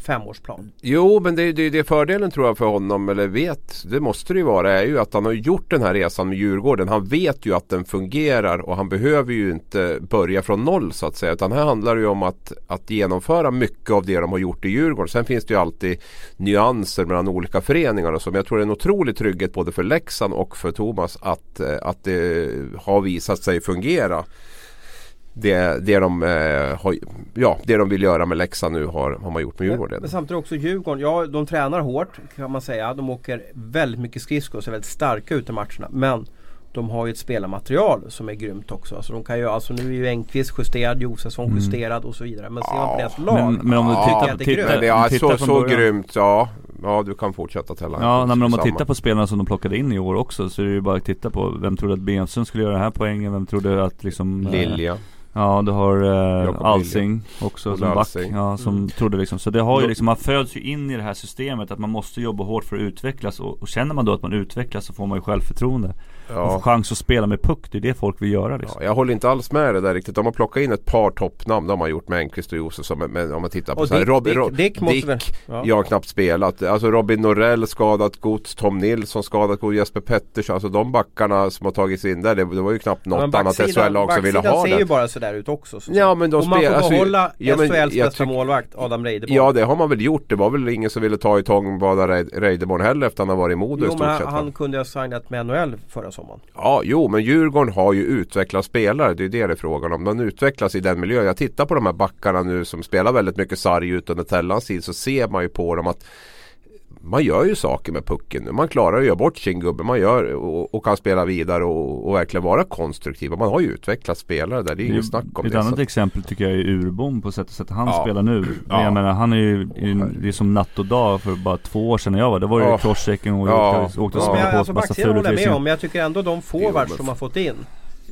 femårsplan. Jo men det, det, det fördelen tror jag för honom, eller vet, det måste det ju vara, är ju att han har gjort den här resan med Djurgården. Han vet ju att den fungerar och han behöver ju inte börja från noll så att säga. Utan här handlar det ju om att, att genomföra mycket av det de har gjort i Djurgården. Sen finns det ju alltid nyanser mellan olika föreningar och så. Men jag tror det är en otrolig trygghet både för Leksand och för Thomas att, eh, att det har visat sig fungera det, det, de, eh, har, ja, det de vill göra med Leksand nu har, har man gjort med Djurgården. Men, men samtidigt också Djurgården, ja de tränar hårt kan man säga. De åker väldigt mycket skridskor och ser väldigt starka ut i matcherna. Men de har ju ett spelarmaterial som är grymt också. Alltså de kan ju, alltså nu är ju Engqvist justerad, Josefsson mm. justerad och så vidare. Men ser man på deras lag. Men, men om du tittar, tittar, det ja, så, så grymt, ja. Ja du kan fortsätta tälla. Ja nej, men om man tittar på spelarna som de plockade in i år också så är det ju bara att titta på vem trodde att Benström skulle göra den här poängen? Vem trodde att liksom Lilja eh, Ja du har eh, Alsing också som back, ja, som mm. trodde liksom. Så det har ju liksom, man föds ju in i det här systemet att man måste jobba hårt för att utvecklas och, och känner man då att man utvecklas så får man ju självförtroende ja. Och får chans att spela med puck, det är det folk vill göra liksom. ja, Jag håller inte alls med det där riktigt. De har plockat in ett par toppnamn, de har gjort med Enqvist och Josefsson men, men om man tittar på och så här, Dick, Robin, Dick, Dick, Dick ja. jag har knappt spelat. Alltså Robin Norell skadat gods, Tom Nilsson skadat gods, Jesper Pettersson. Alltså de backarna som har tagits in där, det, det var ju knappt något annat SHL-lag som ville ha det. ser ju bara sådär ut också. Så ja men de och man får alltså, behålla ja, SHLs bästa målvakt Adam Reideborn. Ja det har man väl gjort. Det var väl ingen som ville ta i tång Reideborn heller efter att han har varit i Modo i stort sett. han kunde ha signat med NHL förra sommaren. Ja jo men Djurgården har ju utvecklat spelare. Det är det det är frågan om. De utvecklas i den miljön. Jag tittar på de här backarna nu som spelar väldigt mycket sarg ut under Tellans tid så ser man ju på dem att man gör ju saker med pucken nu. Man klarar att göra bort sin gubbe. Man gör och, och kan spela vidare och, och, verkligen vara konstruktiv. Man har ju utvecklat spelare där. Det är inget snack om ett det. Ett annat exempel tycker jag är Urbom på sättet att han ja. spelar nu. Ja. Jag menar han är ju, det är som natt och dag för bara två år sedan när jag var. Det var ju ja. crosschecking och ja. åkte, åkte ja. ja. på alltså, massa ful med om, men jag tycker ändå de forwards som har fått in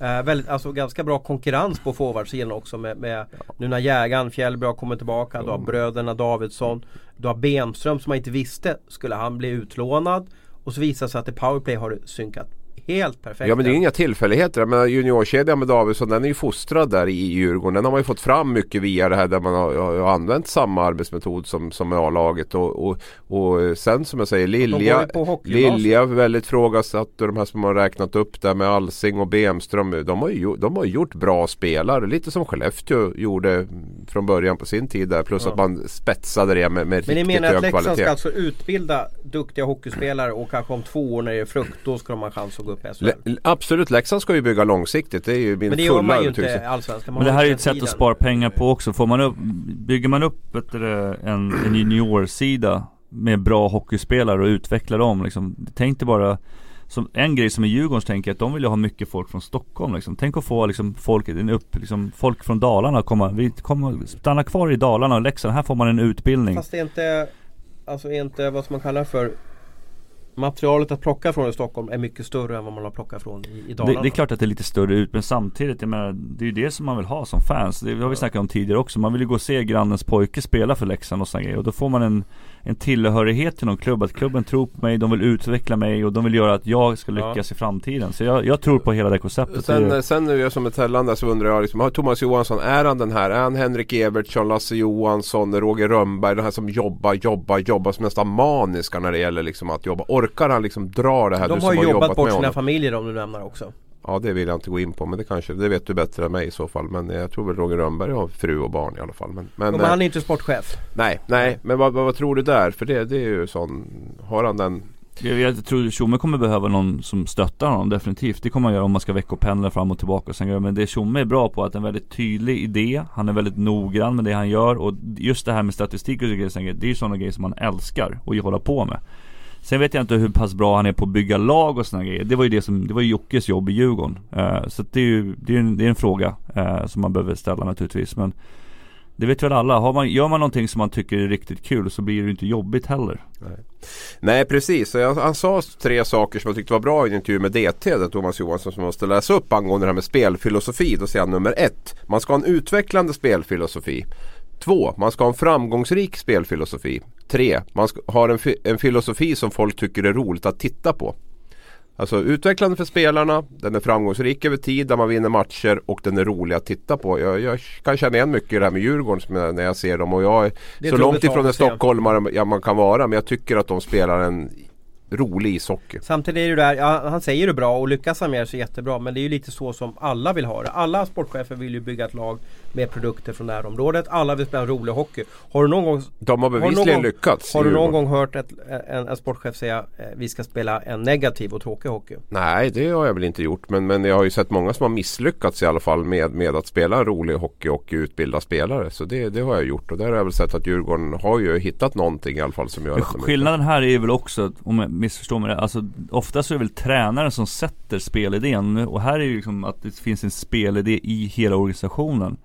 Eh, väldigt, alltså ganska bra konkurrens på forwardsidan också med, med ja. nu när jägaren Fjällbra kommer tillbaka. Du har bröderna Davidsson. Du har Benström som man inte visste skulle han bli utlånad. Och så visar det sig att i powerplay har det synkat helt perfekta. Ja men det är inga tillfälligheter. Jag menar, juniorkedjan med Davidsson den är ju fostrad där i Djurgården. Den har man ju fått fram mycket via det här där man har, har använt samma arbetsmetod som, som med A-laget. Och, och, och sen som jag säger Lilja, Lilja väldigt frågasatt och de här som har räknat upp där med Alsing och Bemström. De har ju de har gjort bra spelare. Lite som Skellefteå gjorde från början på sin tid där. Plus ja. att man spetsade det med, med riktigt hög kvalitet. Men ni menar att Leksand ska alltså utbilda duktiga hockeyspelare och kanske om två år när det är frukt då ska de ha chans att gå upp SHL? Le absolut, Leksand ska ju bygga långsiktigt. Det är ju min Men det gör man ju inte allsvenskan. Men det här är ju ett sätt att spara pengar på också. Får man upp, bygger man upp ett, en, en juniorsida med bra hockeyspelare och utvecklar dem liksom. Tänk dig bara som en grej som i Djurgårdens tänker att de vill ju ha mycket folk från Stockholm liksom. Tänk att få liksom folk, upp, liksom, folk från Dalarna komma, vi kommer stanna kvar i Dalarna och Leksand. Här får man en utbildning. Fast det är inte, alltså är inte vad som man kallar för materialet att plocka från i Stockholm är mycket större än vad man har plockat från i, i Dalarna. Det, det, är klart att det är lite större ut men samtidigt, jag menar, det är ju det som man vill ha som fans. Det har vi snackat om tidigare också. Man vill ju gå och se grannens pojke spela för Leksand och sådana grejer. Och då får man en en tillhörighet till någon klubb. Att klubben tror på mig, de vill utveckla mig och de vill göra att jag ska lyckas ja. i framtiden. Så jag, jag, tror på hela det konceptet. Sen, sen nu jag som ett tällande så undrar jag liksom, Thomas Johansson, är han den här? Är han Henrik Evertsson, Lasse Johansson, Roger Rönnberg, den här som jobbar, jobbar, jobbar som nästan maniska när det gäller liksom att jobba. Orkar han liksom dra det här? De du har ju jobbat, jobbat bort sina familjer om du lämnar också. Ja det vill jag inte gå in på men det kanske, det vet du bättre än mig i så fall. Men jag tror väl Roger Rönnberg har fru och barn i alla fall. Men, men, men han är inte sportchef? Nej, nej men vad, vad, vad, tror du där? För det, det är ju sån, har han den jag, jag tror Tjomme kommer behöva någon som stöttar honom definitivt. Det kommer han göra om man ska veckopendla fram och tillbaka. Och sen, men det Tjomme är bra på att en väldigt tydlig idé. Han är väldigt noggrann med det han gör. Och just det här med statistik och grejer, det är ju sådana grejer som man älskar att hålla på med. Sen vet jag inte hur pass bra han är på att bygga lag och sådana grejer. Det var ju det som, det var ju Jockes jobb i Djurgården. Uh, så det är ju, det är en, det är en fråga uh, som man behöver ställa naturligtvis. Men det vet väl alla. Har man, gör man någonting som man tycker är riktigt kul så blir det inte jobbigt heller. Nej, Nej precis. Han, han sa tre saker som jag tyckte var bra i en intervju med DT. Där Thomas Johansson som måste läsa upp angående det här med spelfilosofi. Då säger han nummer ett. Man ska ha en utvecklande spelfilosofi. Två, man ska ha en framgångsrik spelfilosofi. Tre, man ska, har en, en filosofi som folk tycker är roligt att titta på. Alltså utvecklande för spelarna, den är framgångsrik över tid där man vinner matcher och den är rolig att titta på. Jag, jag kan känna igen mycket i det här med Djurgården jag, när jag ser dem och jag är så långt ifrån en stockholmare man kan vara men jag tycker att de spelar en rolig ishockey. Samtidigt är det där, ja, han säger det bra och lyckas han med det så jättebra. Men det är ju lite så som alla vill ha det. Alla sportchefer vill ju bygga ett lag med produkter från närområdet. Alla vill spela rolig hockey. Har du någon gång De har bevisligen lyckats. Har du någon gång hört ett, en, en sportchef säga eh, vi ska spela en negativ och tråkig hockey? Nej det har jag väl inte gjort. Men, men jag har ju sett många som har misslyckats i alla fall med, med att spela rolig hockey och utbilda spelare. Så det, det har jag gjort. Och där har jag väl sett att Djurgården har ju hittat någonting i alla fall som gör att Skillnaden här är väl också, om jag missförstår mig. Alltså oftast är det väl tränaren som sätter spelidén. Och här är det liksom att det finns en spelidé i hela organisationen.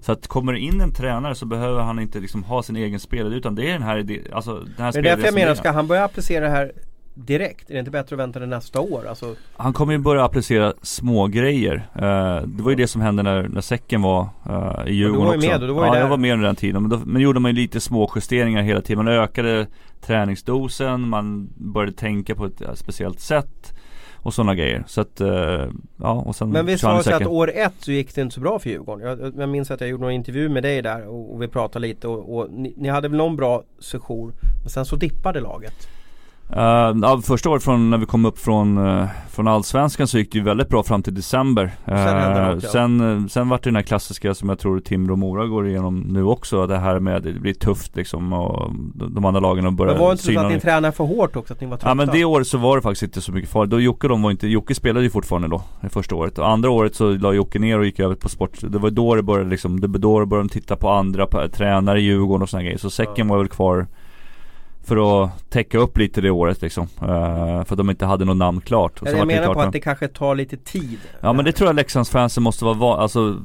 Så att kommer det in en tränare så behöver han inte liksom ha sin egen spelidé utan det är den här idén, alltså den här Det är därför jag menar, ska han börja applicera det här direkt? Är det inte bättre att vänta till nästa år? Alltså... Han kommer ju börja applicera små grejer. Uh, det var ju det som hände när, när säcken var uh, i Djurgården också. Du var ju med, du var ju ja, där. jag var med under den tiden. Men då men gjorde man ju lite små justeringar hela tiden. Man ökade träningsdosen, man började tänka på ett speciellt sätt. Och sådana grejer. Så att, uh, ja och sen Men visst var det så att år ett så gick det inte så bra för Djurgården? Jag, jag minns att jag gjorde någon intervju med dig där och, och vi pratade lite och, och ni, ni, hade väl någon bra session Men sen så dippade laget Uh, första året från när vi kom upp från, uh, från Allsvenskan så gick det ju väldigt bra fram till december. Uh, sen, ja. sen, sen vart det den här klassiska som jag tror Timrå och Mora går igenom nu också. Det här med att det blir tufft liksom och de andra lagen och börjar Men var det inte så att ni tränade för hårt också? Att ni var trötta? Ja men det året så var det faktiskt inte så mycket farligt. Då Jocke de var inte, Jocke spelade ju fortfarande då, det första året. Och andra året så la Jocke ner och gick över på sport. Det var då det började liksom, det var då det började de titta på andra på, tränare i Djurgården och sådana grejer. Så säcken var väl kvar för att täcka upp lite det året liksom. Uh, för att de inte hade något namn klart. Ja, jag menar på att det kanske tar lite tid. Ja men det tror jag Leksandsfansen måste vara van, alltså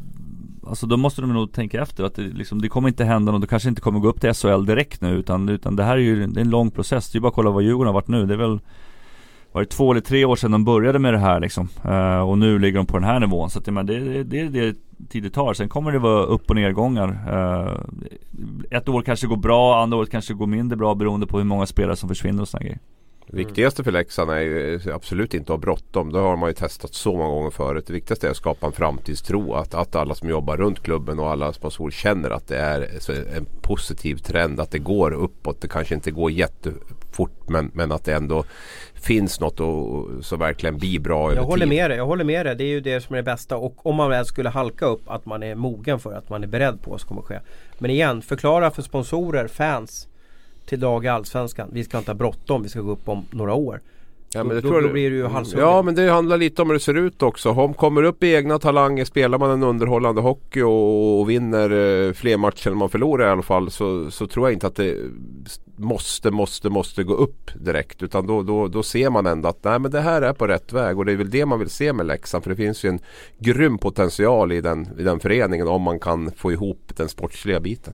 Alltså då måste de nog tänka efter att det, liksom, det kommer inte hända något, det kanske inte kommer gå upp till SHL direkt nu utan, utan det här är ju det är en lång process. Det är bara att kolla vad Djurgården har varit nu. Det är väl var det två eller tre år sedan de började med det här liksom. Uh, och nu ligger de på den här nivån. Så att, men det, det, det är det tid det tar. Sen kommer det vara upp och nedgångar. Eh, ett år kanske går bra, andra året kanske går mindre bra beroende på hur många spelare som försvinner och sådana grejer. Det viktigaste för Leksand är ju absolut inte att ha bråttom. Det har man ju testat så många gånger förut. Det viktigaste är att skapa en framtidstro. Att, att alla som jobbar runt klubben och alla sponsorer känner att det är en positiv trend. Att det går uppåt. Det kanske inte går jättefort men, men att det ändå finns något och, så verkligen blir bra Jag håller tid. med dig. Jag håller med dig. Det är ju det som är det bästa. Och om man väl skulle halka upp att man är mogen för att man är beredd på vad som kommer ske. Men igen, förklara för sponsorer, fans till dag i Allsvenskan. Vi ska inte ha bråttom, vi ska gå upp om några år. Ja, men då, då, då blir det ju halshuggen. Ja men det handlar lite om hur det ser ut också. Om kommer upp i egna talanger, spelar man en underhållande hockey och, och vinner eh, fler matcher än man förlorar i alla fall så, så tror jag inte att det måste, måste, måste gå upp direkt. Utan då, då, då ser man ändå att nej, men det här är på rätt väg och det är väl det man vill se med Leksand. För det finns ju en grym potential i den, i den föreningen om man kan få ihop den sportsliga biten.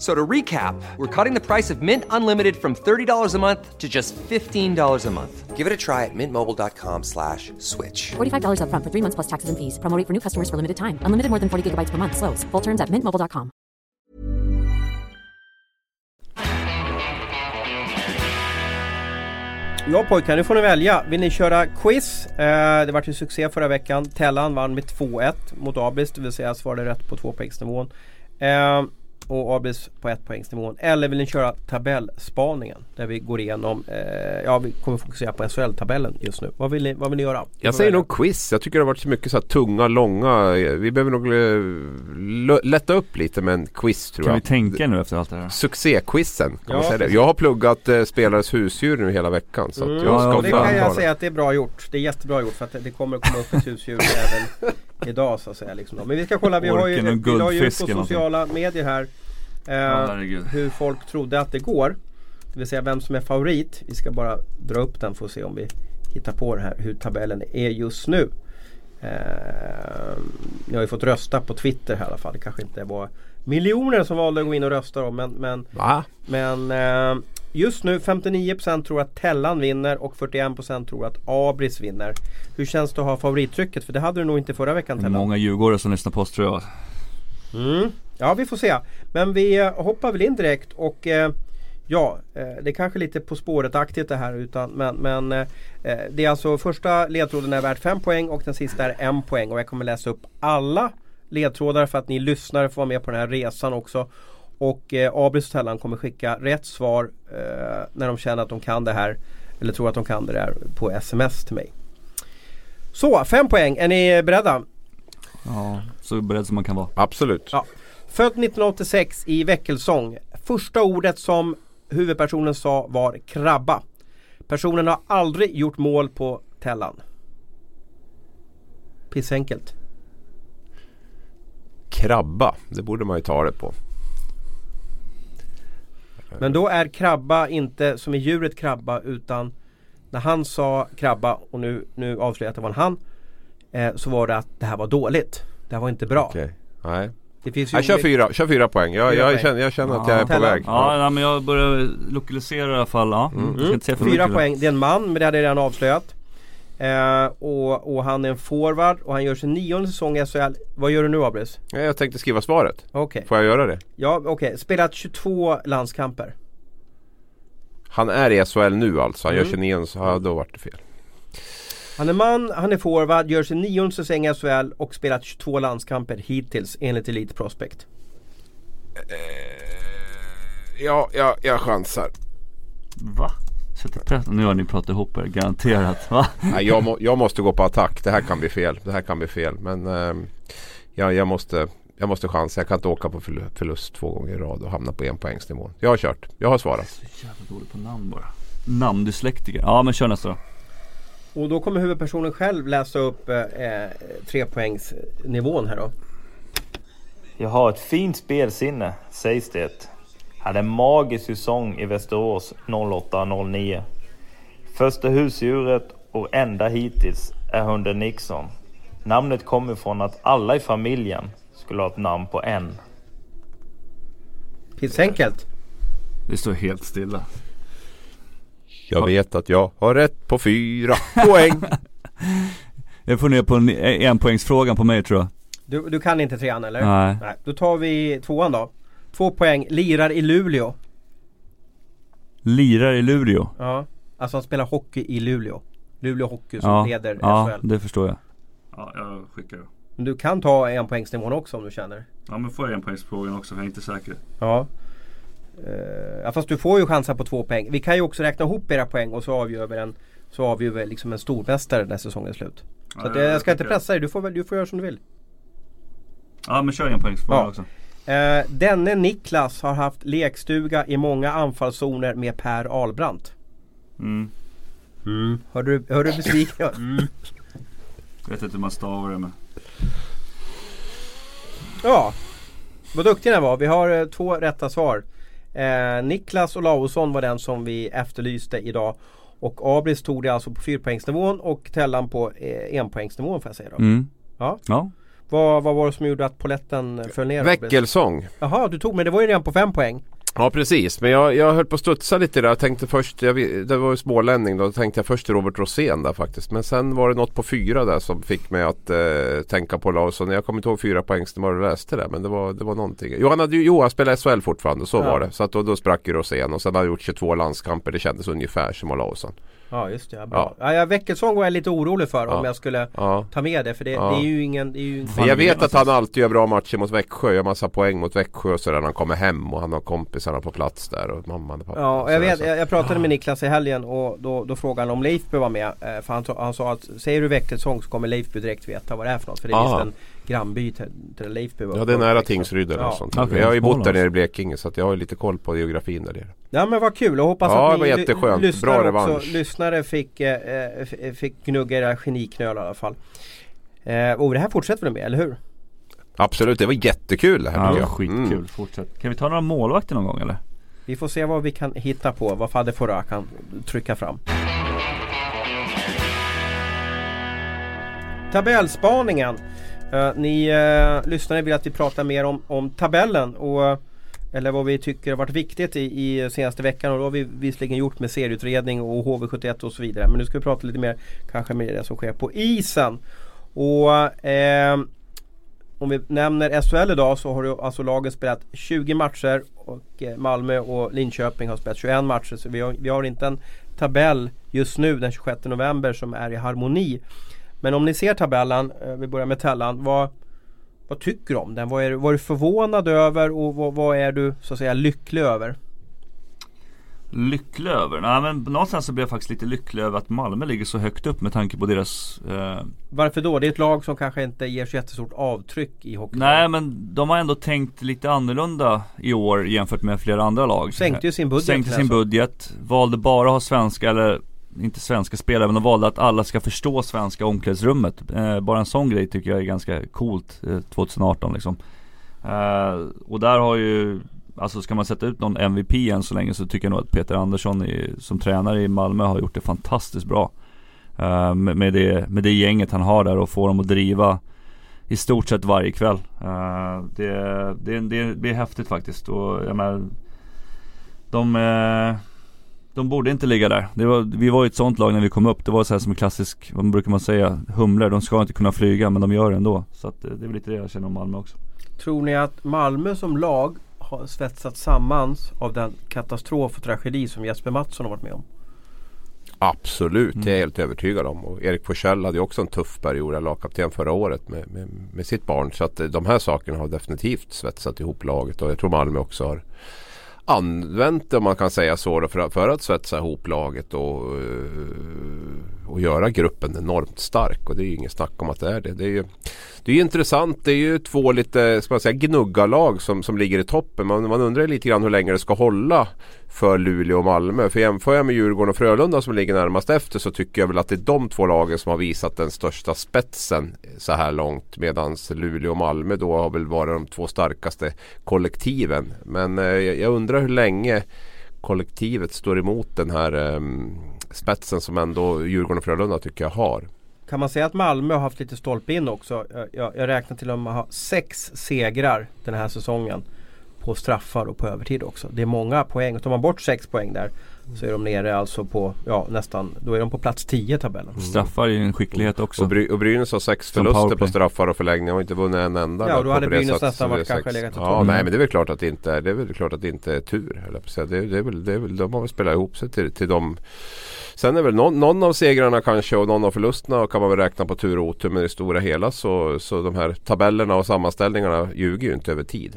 So to recap, we're cutting the price of Mint Unlimited from $30 a month to just $15 a month. Give it a try at mintmobile.com slash switch. $45 up front for three months plus taxes and fees. Promoting for new customers for limited time. Unlimited more than 40 gigabytes per month. Slows. Full terms at mintmobile.com. Ja pojkar, nu får ni välja. Vill ni köra quiz? Eh, det var ju succé förra veckan. Tellan vann med 2-1 mot Abis, det vill säga svarade rätt på tvåpoängsnivån. Eh, och Abis på ett poängsnivån. Eller vill ni köra tabellspaningen? Där vi går igenom, eh, ja vi kommer fokusera på SHL-tabellen just nu. Vad vill ni, vad vill ni göra? Jag säger nog quiz. Jag tycker det har varit så mycket så här tunga, långa. Vi behöver nog eh, lätta upp lite med en quiz tror kan jag. Kan vi tänka nu efter allt det här? Succéquizen, kan ja, man säga det? Jag har pluggat eh, spelares husdjur nu hela veckan. Så mm, jag ska ja, det kan jag säga att det är bra gjort. Det är jättebra gjort för att det kommer att komma upp ett husdjur även idag så att säga. Liksom. Men vi ska kolla, vi har ju, vi har ju på sociala medier här Eh, hur folk trodde att det går. Det vill säga vem som är favorit. Vi ska bara dra upp den för att se om vi hittar på det här hur tabellen är just nu. Eh, ni har ju fått rösta på Twitter här i alla fall. Det kanske inte var miljoner som valde att gå in och rösta då. Men, men, men eh, just nu 59% tror att Tellan vinner och 41% tror att Abris vinner. Hur känns det att ha favorittrycket? För det hade du nog inte förra veckan Tellan. Många djurgårdare som lyssnar på oss tror jag. Mm. Ja vi får se. Men vi eh, hoppar väl in direkt och eh, Ja, eh, det är kanske lite På spåret-aktigt det här utan, men, men eh, eh, Det är alltså första ledtråden är värd 5 poäng och den sista är 1 poäng och jag kommer läsa upp alla ledtrådar för att ni lyssnare får vara med på den här resan också. Och eh, Abris och Tellan kommer skicka rätt svar eh, när de känner att de kan det här eller tror att de kan det där på sms till mig. Så, 5 poäng. Är ni beredda? Ja, så beredd som man kan vara. Absolut. Ja. Född 1986 i Väckelsång. Första ordet som huvudpersonen sa var krabba. Personen har aldrig gjort mål på Tellan. Pissenkelt. Krabba, det borde man ju ta det på. Men då är krabba inte som i djuret krabba utan när han sa krabba och nu, nu avslöjar jag att det var en han. Eh, så var det att det här var dåligt. Det här var inte bra. Okay. Nej. Det finns ju jag kör fyra, kör fyra poäng. Jag, fyra jag, poäng. Känner, jag känner att jag är på väg. Ja, ja. men jag börjar lokalisera i alla fall. Ja. Mm. Mm. Fyra poäng. Det är en man, men det hade jag redan avslöjat. Eh, och, och, han är en forward och han gör sin nionde säsong i SHL. Vad gör du nu Abris? Jag tänkte skriva svaret. Okay. Får jag göra det? Ja, okej. Okay. Spelat 22 landskamper. Han är i SHL nu alltså. Han mm. gör 29 så ja, då vart det fel. Han är man, han är forward, gör sin nionde säsong i SHL och spelat 22 landskamper hittills enligt Elite Prospect. Uh, ja, ja, jag chansar. Va? Sätter press. Nu har ni pratat ihop er, garanterat. Va? Nej, jag, må, jag måste gå på attack. Det här kan bli fel. Det här kan bli fel. Men uh, ja, jag måste jag måste chansa. Jag kan inte åka på förlust två gånger i rad och hamna på en poängsnivå. Jag har kört. Jag har svarat. Så jävla dålig på namn bara. Namndyslektiker. Ja men kör nästa då. Och då kommer huvudpersonen själv läsa upp eh, eh, trepoängsnivån här då. Jag har ett fint spelsinne, sägs det. Hade en magisk säsong i Västerås 08-09. Första husdjuret och enda hittills är hunden Nixon. Namnet kommer från att alla i familjen skulle ha ett namn på en. Pissenkelt. Det står helt stilla. Jag vet att jag har rätt på fyra poäng. Jag får ner på en, en poängsfrågan på mig tror jag. Du, du kan inte trean eller? Nej. Nej. Då tar vi tvåan då. Två poäng, lirar i Luleå. Lirar i Luleå. Ja. Alltså han spelar hockey i Luleå. Luleå Hockey som Ja, leder ja SHL. det förstår jag. Ja, jag skickar. Men Du kan ta en poängsnivån också om du känner. Ja men får jag en poängsfrågan också för jag är inte säker. Ja. Ja fast du får ju chansa på två poäng. Vi kan ju också räkna ihop era poäng och så avgör vi en, så avgör vi liksom en stormästare när säsongen är slut. Så att, eh, jag ska inte pressa dig, du får, väl, du får göra som du vill. Ja men kör en poängsfråga Ja. också. Eh, denne Niklas har haft lekstuga i många anfallszoner med Per Ahlbrandt. Mm. Hörde du, hörde du besviken? mm. Jag vet inte hur man stavar det men. Ja, vad duktig den var. Vi har eh, två rätta svar. Eh, Niklas Olausson var den som vi efterlyste idag. Och Abris tog det alltså på fyrpoängsnivån och Tellan på eh, enpoängsnivån får jag säga då. Mm. Ja. Ja. Vad, vad var det som gjorde att poletten föll ner? Väckelsång. Jaha, du tog men det var ju redan på fem poäng. Ja precis, men jag, jag höll på att studsa lite där. Jag tänkte först, jag, det var ju smålänning då, då tänkte jag först Robert Rosén där faktiskt. Men sen var det något på fyra där som fick mig att eh, tänka på Larsson. Jag kommer inte ihåg fyra poäng när jag läste det men det var, det var någonting. Jo han, hade, jo, han spelade SHL fortfarande, så Ja. var det. Så att då, då sprack ju Rosén och sen har han gjort 22 landskamper. Det kändes ungefär som Olausson. Ja just det, ja, bra. Ja. Ja, Väckelsång var jag lite orolig för om Ja. jag skulle Ja. ta med det. För det, det är ju ingen... Är ju... Jag vet att han alltid gör bra matcher mot Växjö. Gör massa poäng mot Växjö och så när han kommer hem och han har kompisarna på plats där och mamman och pappan. Ja, och jag, sådär, vet, jag, jag pratade med Niklas i helgen och då, då frågade han om Leifby var med. Eh, För han, han sa att säger du Väckelsång så kommer Leifby direkt veta vad det är för något. För det är visst en grannby till, till Leifby Ja det är nära uppväxt. Tingsryd eller Ja. sånt. Jag har ju bott där nere i Blekinge så att jag har lite koll på geografin där nere. Ja men vad kul och hoppas Ja, att det var ni jätteskönt. ly- lyssnare Bra också, lyssnare fick, eh, fick gnugga era geniknöl i alla fall. Eh, och det här fortsätter vi med, eller hur? Absolut, det var jättekul det här Ja, var skitkul. Mm. Fortsätt. Kan vi ta några målvakter någon gång eller? Vi får se vad vi kan hitta på, vad Fadde Fora kan trycka fram. Tabellspaningen. Eh, ni uh, lyssnare vill att vi pratar mer om, om tabellen och eh, eller vad vi tycker har varit viktigt i, i senaste veckan och då har vi visserligen gjort med serieutredning och HV71 och så vidare. Men nu ska vi prata lite mer kanske med det som sker på isen. Och eh, om vi nämner SHL idag så har ju alltså lagen spelat 20 matcher och Malmö och Linköping har spelat 21 matcher. Så vi har, vi har inte en tabell just nu den 26 november som är i harmoni. Men om ni ser tabellen, eh, vi börjar med Tellan. Vad, vad tycker du om den? Vad är, du- vad är du förvånad över och vad, vad är du så att säga lycklig över? Lycklig över? Nej men någonstans så blir jag faktiskt lite lycklig över att Malmö ligger så högt upp med tanke på deras eh, Varför då? Det är ett lag som kanske inte ger så jättestort avtryck i hockey. Nej men de har ändå tänkt lite annorlunda i år jämfört med flera andra lag Sänkte ju sin budget, Sänkte sin alltså. budget, valde bara att ha svenska eller inte svenska spelare men de valde att alla ska förstå svenska omklädningsrummet. Eh, bara en sån grej tycker jag är ganska coolt eh, 2018 liksom. Eh, och där har ju Alltså ska man sätta ut någon MVP än så länge så tycker jag nog att Peter Andersson i, som tränare i Malmö har gjort det fantastiskt bra. Eh, med, med, det, med det gänget han har där och får dem att driva i stort sett varje kväll. Eh, det, det, det, det är häftigt faktiskt och jag menar, de, eh, de borde inte ligga där. Det var, vi var ju ett sånt lag när vi kom upp. Det var så här som en klassisk, vad brukar man säga, humlor. De ska inte kunna flyga men de gör det ändå. Så att, eh, det är väl lite det jag känner om Malmö också. Tror ni att Malmö som lag har svetsats sammans av den katastrof och tragedi som Jesper Mattsson har varit med om? Absolut, det är jag Mm. helt övertygad om. Och Erik Forsell hade ju också en tuff period, lagkapten förra året med, med, med sitt barn. Så att eh, de här sakerna har definitivt svetsat ihop laget och jag tror Malmö också har använt det om man kan säga så då, för, att, för att svetsa ihop laget och, eh, och göra gruppen enormt stark. Och det är ju inget snack om att det är det. Det är ju, det är ju intressant. Det är ju två lite ska man säga, gnuggarlag som, som ligger i toppen. Man, man undrar lite grann hur länge det ska hålla för Luleå och Malmö. För jämför jag med Djurgården och Frölunda som ligger närmast efter så tycker jag väl att det är de två lagen som har visat den största spetsen så här långt. Medan Luleå och Malmö då har väl varit de två starkaste kollektiven. Men eh, jag undrar hur länge kollektivet står emot den här eh, spetsen som ändå Djurgården och Frölunda tycker jag har. Kan man säga att Malmö har haft lite stolpe in också? Jag, jag, jag räknar till att de har sex segrar den här säsongen på straffar och på övertid också. Det är många poäng. Tar man bort 6 poäng där så är de nere alltså på ja, nästan, då är de på plats 10 i tabellen. Mm. Straffar är ju en skicklighet också. Och, Bry och Brynäs har sex Som förluster powerplay. på straffar och förlängningar och inte vunnit en enda. Ja, match då hade Brynäs nästan är varit kanske sex. legat i Ja, toppen. nej men det är väl klart att det inte är, det är väl klart att det inte är tur. säga. Det, det, är väl, det är väl, de har väl spelat ihop sig till, till dem. Sen är väl någon, någon av segrarna kanske och någon av förlusterna kan man väl räkna på tur och otur. Men i det stora hela så, så de här tabellerna och sammanställningarna ljuger ju inte över tid.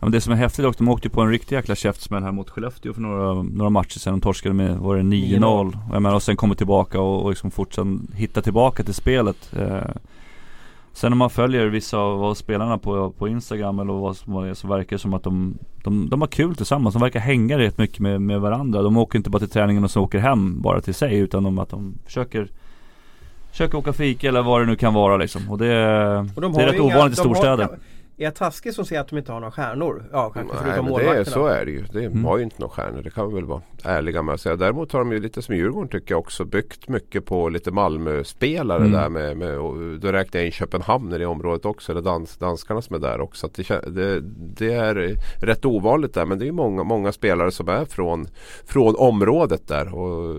Men det som är häftigt också, de åkte ju på en riktig jäkla käftsmäll här mot Skellefteå för några, några matcher sedan. De torskade med, var det 9-0? Och, jag menar, och sen kommer tillbaka och, och liksom fortsatt hitta tillbaka till spelet. Eh, sen när man följer vissa av spelarna på, på Instagram eller vad som är så verkar det som att de, de, de har kul tillsammans. De verkar hänga rätt mycket med, med varandra. De åker inte bara till träningen och så åker hem bara till sig utan de, att de försöker Försöker åka fika eller vad det nu kan vara liksom. Och det, Och de det är rätt inga- ovanligt i de har- storstäder. Är jag taskig som säger att de inte har några stjärnor? Ja, kanske Nej, förutom men det är, så är det ju. Det Mm. har ju inte några stjärnor. Det kan vi väl vara ärliga med att säga. Däremot har de ju lite som Djurgården tycker jag också byggt mycket på lite Malmö-spelare Mm. där med, med och då räknar jag in Köpenhamn i det området också. Eller dans, danskarna som är där också. Att det, det, det är rätt ovanligt där. Men det är många, många spelare som är från, från området där. Och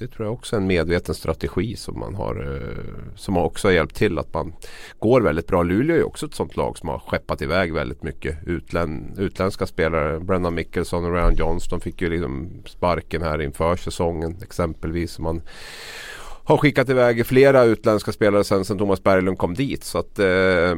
det tror jag också är en medveten strategi som man har eh, som också har hjälpt till att man går väldigt bra. Luleå är ju också ett sånt lag som har skeppat iväg väldigt mycket utlän, utländska spelare. Brendan Mickelson och Ryan Johnston fick ju liksom sparken här inför säsongen exempelvis. Man har skickat iväg flera utländska spelare sen, sen Thomas Berglund kom dit. Så att eh,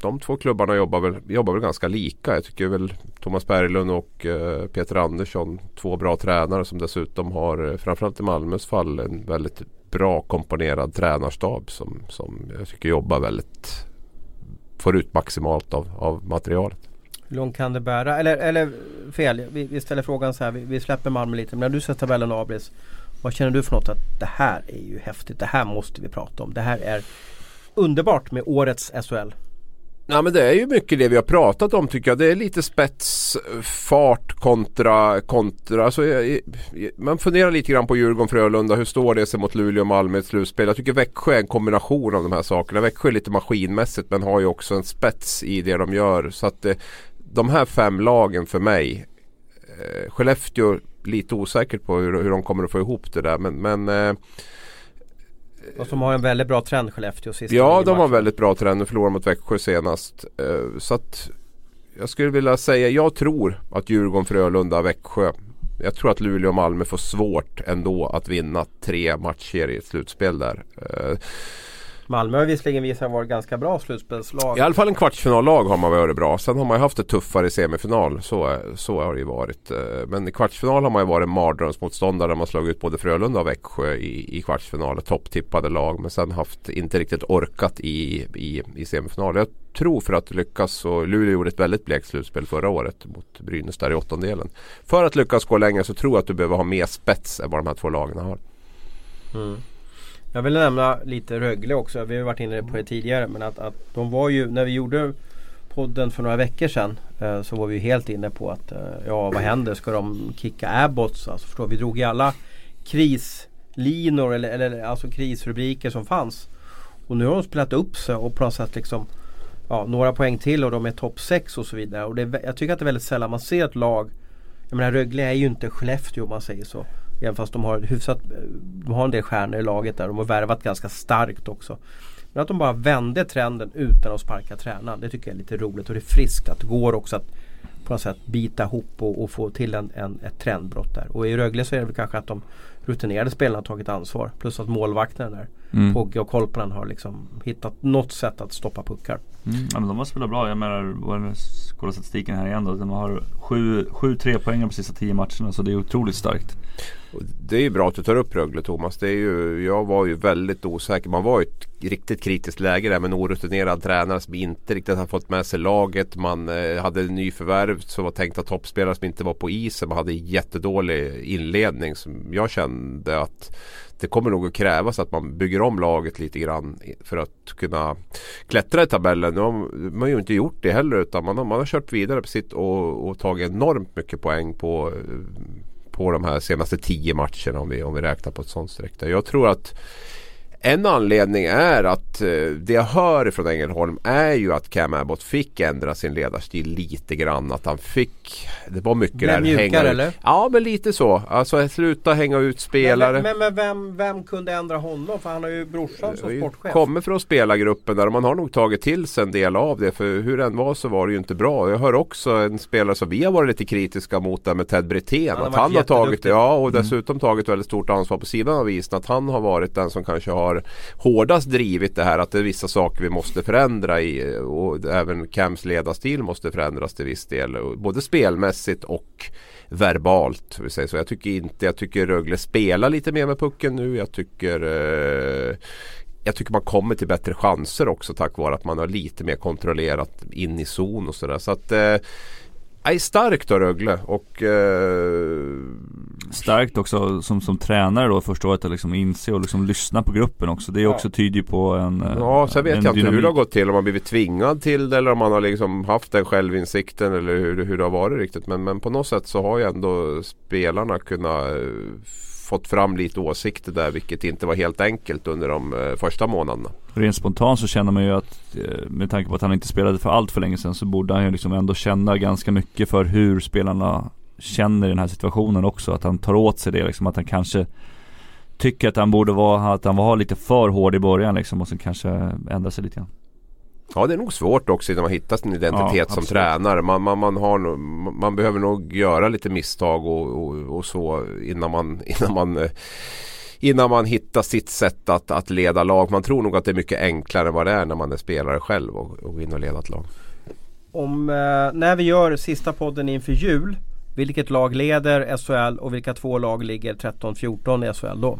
de två klubbarna jobbar väl, jobbar väl ganska lika. Jag tycker väl Thomas Berglund och eh, Peter Andersson, två bra tränare som dessutom har, eh, framförallt i Malmös fall, en väldigt bra komponerad tränarstab som, som jag tycker jobbar väldigt, får ut maximalt av, av materialet. Hur långt kan det bära? Eller, eller fel, vi, vi ställer frågan så här. Vi, vi släpper Malmö lite. Men när du ser tabellen Abris. Vad känner du för något? Att det här är ju häftigt. Det här måste vi prata om. Det här är underbart med årets SHL. Nej men det är ju mycket det vi har pratat om tycker jag. Det är lite spetsfart kontra, kontra. Alltså, jag- man funderar lite grann på Djurgården, Frölunda. Hur står det sig mot Luleå, Malmö i ett slutspel? Jag tycker Växjö är en kombination av de här sakerna. Växjö är lite maskinmässigt men har ju också en spets i det de gör. Så att eh, de här fem lagen för mig. Eh, Skellefteå lite osäkert på hur, hur de kommer att få ihop det där. Men, men eh, och som har en väldigt bra trend Skellefteå sista Ja, de har väldigt bra trend. De förlorade mot Växjö senast. Eh, Så att jag skulle vilja säga, jag tror att Djurgården, Frölunda, Växjö. Jag tror att Luleå och Malmö får svårt ändå att vinna tre matcher i ett slutspel där. Malmö har visserligen visat sig vara ganska bra slutspelslag. I alla fall en kvartsfinallag har man varit bra. Sen har man haft det tuffare i semifinal. Så, så har det ju varit. Eh, Men i kvartsfinal har man ju varit en mardrömsmotståndare. Man slagit ut både Frölunda och Växjö i, i kvartsfinal. Topptippade lag. Men sen haft inte riktigt orkat i, i, i semifinal. Jag tror för att lyckas så Luleå gjorde ett väldigt blekt slutspel förra året mot Brynäs där i åttondelen. För att lyckas gå längre så tror jag att du behöver ha mer spets än vad de här två lagen har. Mm. Jag vill nämna lite Rögle också. Vi har varit inne på det tidigare. Men att, att de var ju, när vi gjorde podden för några veckor sedan. Eh, så var vi helt inne på att eh, ja vad händer? Ska de kicka Abbots? Alltså, vi drog i alla krislinor eller, eller alltså krisrubriker som fanns. Och nu har de spelat upp sig och på något sätt liksom ja, några poäng till och de är topp 6 och så vidare. Och det, jag tycker att det är väldigt sällan man ser ett lag Jag menar Rögle är ju inte Skellefteå om man säger så. Även fast de har hyfsat De har en del stjärnor i laget där. De har värvat ganska starkt också. Men att de bara vände trenden utan att sparka tränaren. Det tycker jag är lite roligt och det är friskt att det går också att på något sätt bita ihop och, och få till en, en, ett trendbrott där. Och i Rögle så är det väl kanske att de rutinerade spelarna har tagit ansvar. Plus att målvakten där, Mm. Pogge och Kolpanen har liksom hittat något sätt att stoppa puckar. Mm, ja, men de har spelat bra. Jag menar, kolla statistiken här igen då. De har sju, sju trepoängare på sista tio matcherna. Så det är otroligt starkt. Det är ju bra att du tar upp Rögle Thomas. Det är ju, jag var ju väldigt osäker. Man var i ett riktigt kritiskt läge där med en orutinerad tränare som inte riktigt har fått med sig laget. Man eh, hade en ny förvärv som var tänkta toppspelare som inte var på isen. Man hade en jättedålig inledning som jag kände att det kommer nog att krävas att man bygger om laget lite grann för att kunna klättra i tabellen. Nu har man har ju inte gjort det heller utan man har, man har kört vidare på sitt och, och tagit enormt mycket poäng på eh, på de här senaste tio matcherna om vi, om vi räknar på ett sånt streck. Jag tror att en anledning är att eh, det jag hör från Ängelholm är ju att Cam Abbott fick ändra sin ledarstil lite grann. Att han fick, det var mycket Blev där. mjukare, hänga ut- eller? Ja men lite så. Alltså sluta hänga ut spelare. Men, men, men vem, vem kunde ändra honom? För han har ju brorsan som sportchef. Kommer från spelargruppen där och man har nog tagit till sig en del av det. För hur det än var så var det ju inte bra. Jag hör också en spelare som vi har varit lite kritiska mot där med Ted Brithén. Han att han har tagit, ja och dessutom tagit väldigt stort ansvar på sidan av isen. Att han har varit den som kanske har hårdast drivit det här. Att det är vissa saker vi måste förändra i. Och även Cams ledarstil måste förändras till viss del. Både spelmässigt och verbalt. Vi säger så. Jag tycker inte, jag tycker Rögle spelar lite mer med pucken nu. Jag tycker eh, jag tycker man kommer till bättre chanser också tack vare att man har lite mer kontrollerat in i zon och sådär. Så att eh, är starkt då Rögle och eh, Starkt också som, som tränare då första året att liksom inse och liksom lyssna på gruppen också. Det är Ja. också tyder ju på en eh, Ja, sen vet jag inte hur det har gått till. Om man blivit tvingad till det eller om man har liksom haft den självinsikten eller hur, hur det har varit riktigt. Men, men på något sätt så har ju ändå spelarna kunnat eh, fått fram lite åsikter där vilket inte var helt enkelt under de eh, första månaderna. Rent spontant så känner man ju att eh, med tanke på att han inte spelade för allt för länge sedan så borde han ju liksom ändå känna ganska mycket för hur spelarna känner i den här situationen också. Att han tar åt sig det liksom. Att han kanske tycker att han borde vara, att han var lite för hård i början liksom och sen kanske ändra sig lite grann. Ja det är nog svårt också innan man hittar sin identitet Ja, som tränare. Man, man, man, har, man behöver nog göra lite misstag och, och, och så innan man, innan man eh, Innan man hittar sitt sätt att, att leda lag. Man tror nog att det är mycket enklare än vad det är när man är spelare själv och, och in och leda ett lag. Om, eh, när vi gör sista podden inför jul. Vilket lag leder SHL och vilka två lag ligger 13-14 i SHL då?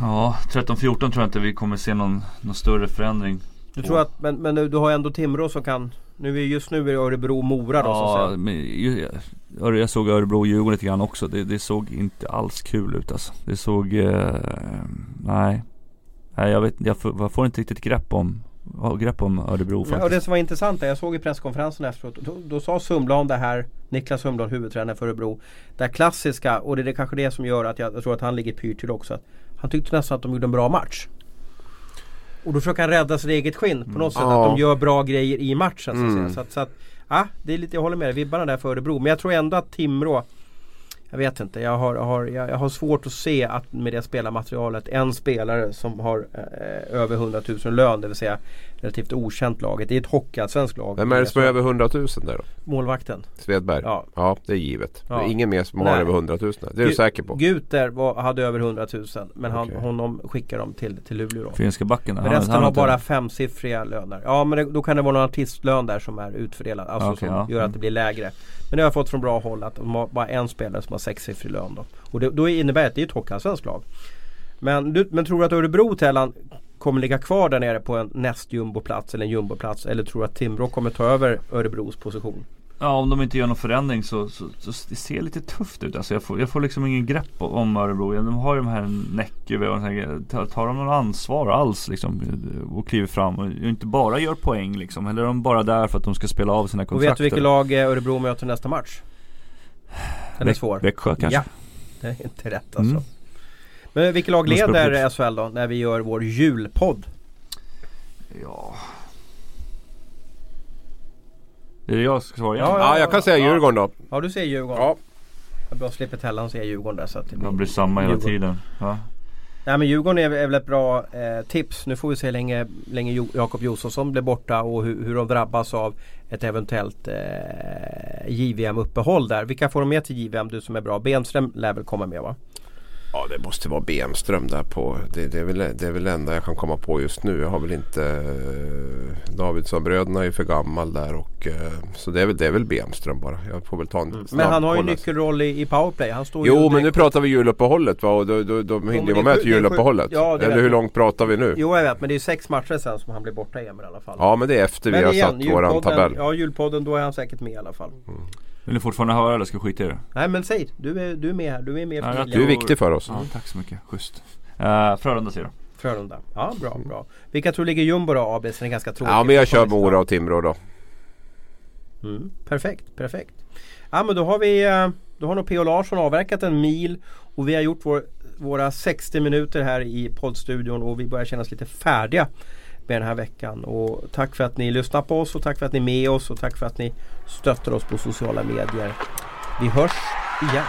Ja, 13-14 tror jag inte vi kommer se någon, någon större förändring. Du tror att, men, men du, har ändå Timrå som kan Nu är just nu är det Örebro-Mora då så att Ja, säga. men ju- jag, såg Örebro och Djurgården lite grann också. Det, det såg inte alls kul ut alltså. Det såg, eh, nej. Nej jag vet jag får, jag får inte riktigt grepp om, grepp om Örebro Ja, och faktiskt. det som var intressant är, jag såg i presskonferensen efteråt då, då sa Sundblad det här Niklas Sundblad, huvudtränare för Örebro Det här klassiska och det är det kanske det som gör att jag, jag tror att han ligger pyrt till också att Han tyckte nästan att de gjorde en bra match Och då försöker han rädda sitt eget skinn på något sätt Ja. att de gör bra grejer i matchen så att Mm. Så att, så att, ja, det är lite, jag håller med dig, vibbarna där för Örebro Men jag tror ändå att Timrå jag vet inte, jag har, har, jag, jag har svårt att se att med det spelarmaterialet en spelare som har eh, över 100 000 lön, det vill säga relativt okänt laget. Det är ett hockeyallsvenskt lag. Vem är det som är över 100 000 där då? Målvakten. Svedberg? Ja. Ja, det är givet. Ja. Det är ingen mer som har Nej. över 100 000. Det är du Gu- säker på? Guter var, hade över 100 000 men han, Okej. honom skickar de till, till Luleå då. Finska backen. Men han- resten han har bara femsiffriga löner. Ja men det, då kan det vara någon artistlön där som är utfördelad. Alltså Okej, som ja. gör att det blir lägre. Men det har jag fått från bra håll att de har bara en spelare som har sexsiffrig lön då. Och det, då innebär det att det är ett hockeyallsvenskt lag. Men, du, men tror du att Örebro Tellan kommer ligga kvar där nere på en näst jumboplats eller en jumboplats? Eller tror du att Timrå kommer ta över Örebros position? Ja om de inte gör någon förändring så, så, så det ser lite tufft ut alltså. Jag får, jag får liksom ingen grepp om Örebro. De har ju de här Näckyve och här, tar, de någon ansvar alls liksom? Och kliver fram och inte bara gör poäng liksom. Eller är de bara där för att de ska spela av sina Och kontrakt? vet du vilket lag eh, Örebro möter nästa match? Den är svår. Växjö kanske? Ja, det är inte rätt alltså. Mm. Men vilket lag leder. SHL då när vi gör vår julpodd? Ja. Är det jag som ska svara igen? Ja, Ja, jag kan säga Ja. Djurgården då. Ja du säger Djurgården. Ja. Jag bara slipper Tellan säga Djurgården där så att det Det blir samma hela Djurgården. tiden. Ja. Nej men Djurgården är, är väl ett bra eh, tips. Nu får vi se hur länge, länge Jo- Jakob Josefsson blir borta och hur, hur de drabbas av ett eventuellt eh, JVM-uppehåll där. Vilka får de med till JVM du som är bra? Benström lär väl komma med va? Ja det måste vara Bemström där på. Det, det, är väl, det är väl enda jag kan komma på just nu. Jag har väl inte eh, Davidsson-bröderna är ju för gammal där och eh, så det är väl, det är väl Bemström bara. Jag får väl ta en Men snabb han har ju nyckelroll i, i powerplay. Han står ju Jo men nu pratar vi juluppehållet va och då, då, då men hinner vi är med till juluppehållet. Ja, Eller hur långt pratar vi nu? Jo jag vet men det är sex matcher sen som han blir borta igen i alla fall. Ja men det är efter vi Men har igen, satt våran tabell. Ja julpodden då är han säkert med i alla fall. Vill ni fortfarande höra eller ska jag skita i det? Nej men säg, du är, du är med här. Du är med Lilja. Du är viktig för oss. Ja, tack så mycket. Schysst. Uh, Frölunda säger du? Frölunda. Ja bra, bra. Vilka tror ligger jumbo då AB? Så är ganska tråkigt. Ja men jag kör Mora och Timrå då. Mm, perfekt, perfekt. Ja men då har vi eh, Då har nog P.O. Larsson avverkat en mil Och vi har gjort vår våra 60 minuter här i poddstudion och vi börjar kännas lite färdiga med den här veckan. Och tack för att ni lyssnar på oss och tack för att ni är med oss och tack för att ni stöttar oss på sociala medier. Vi hörs igen.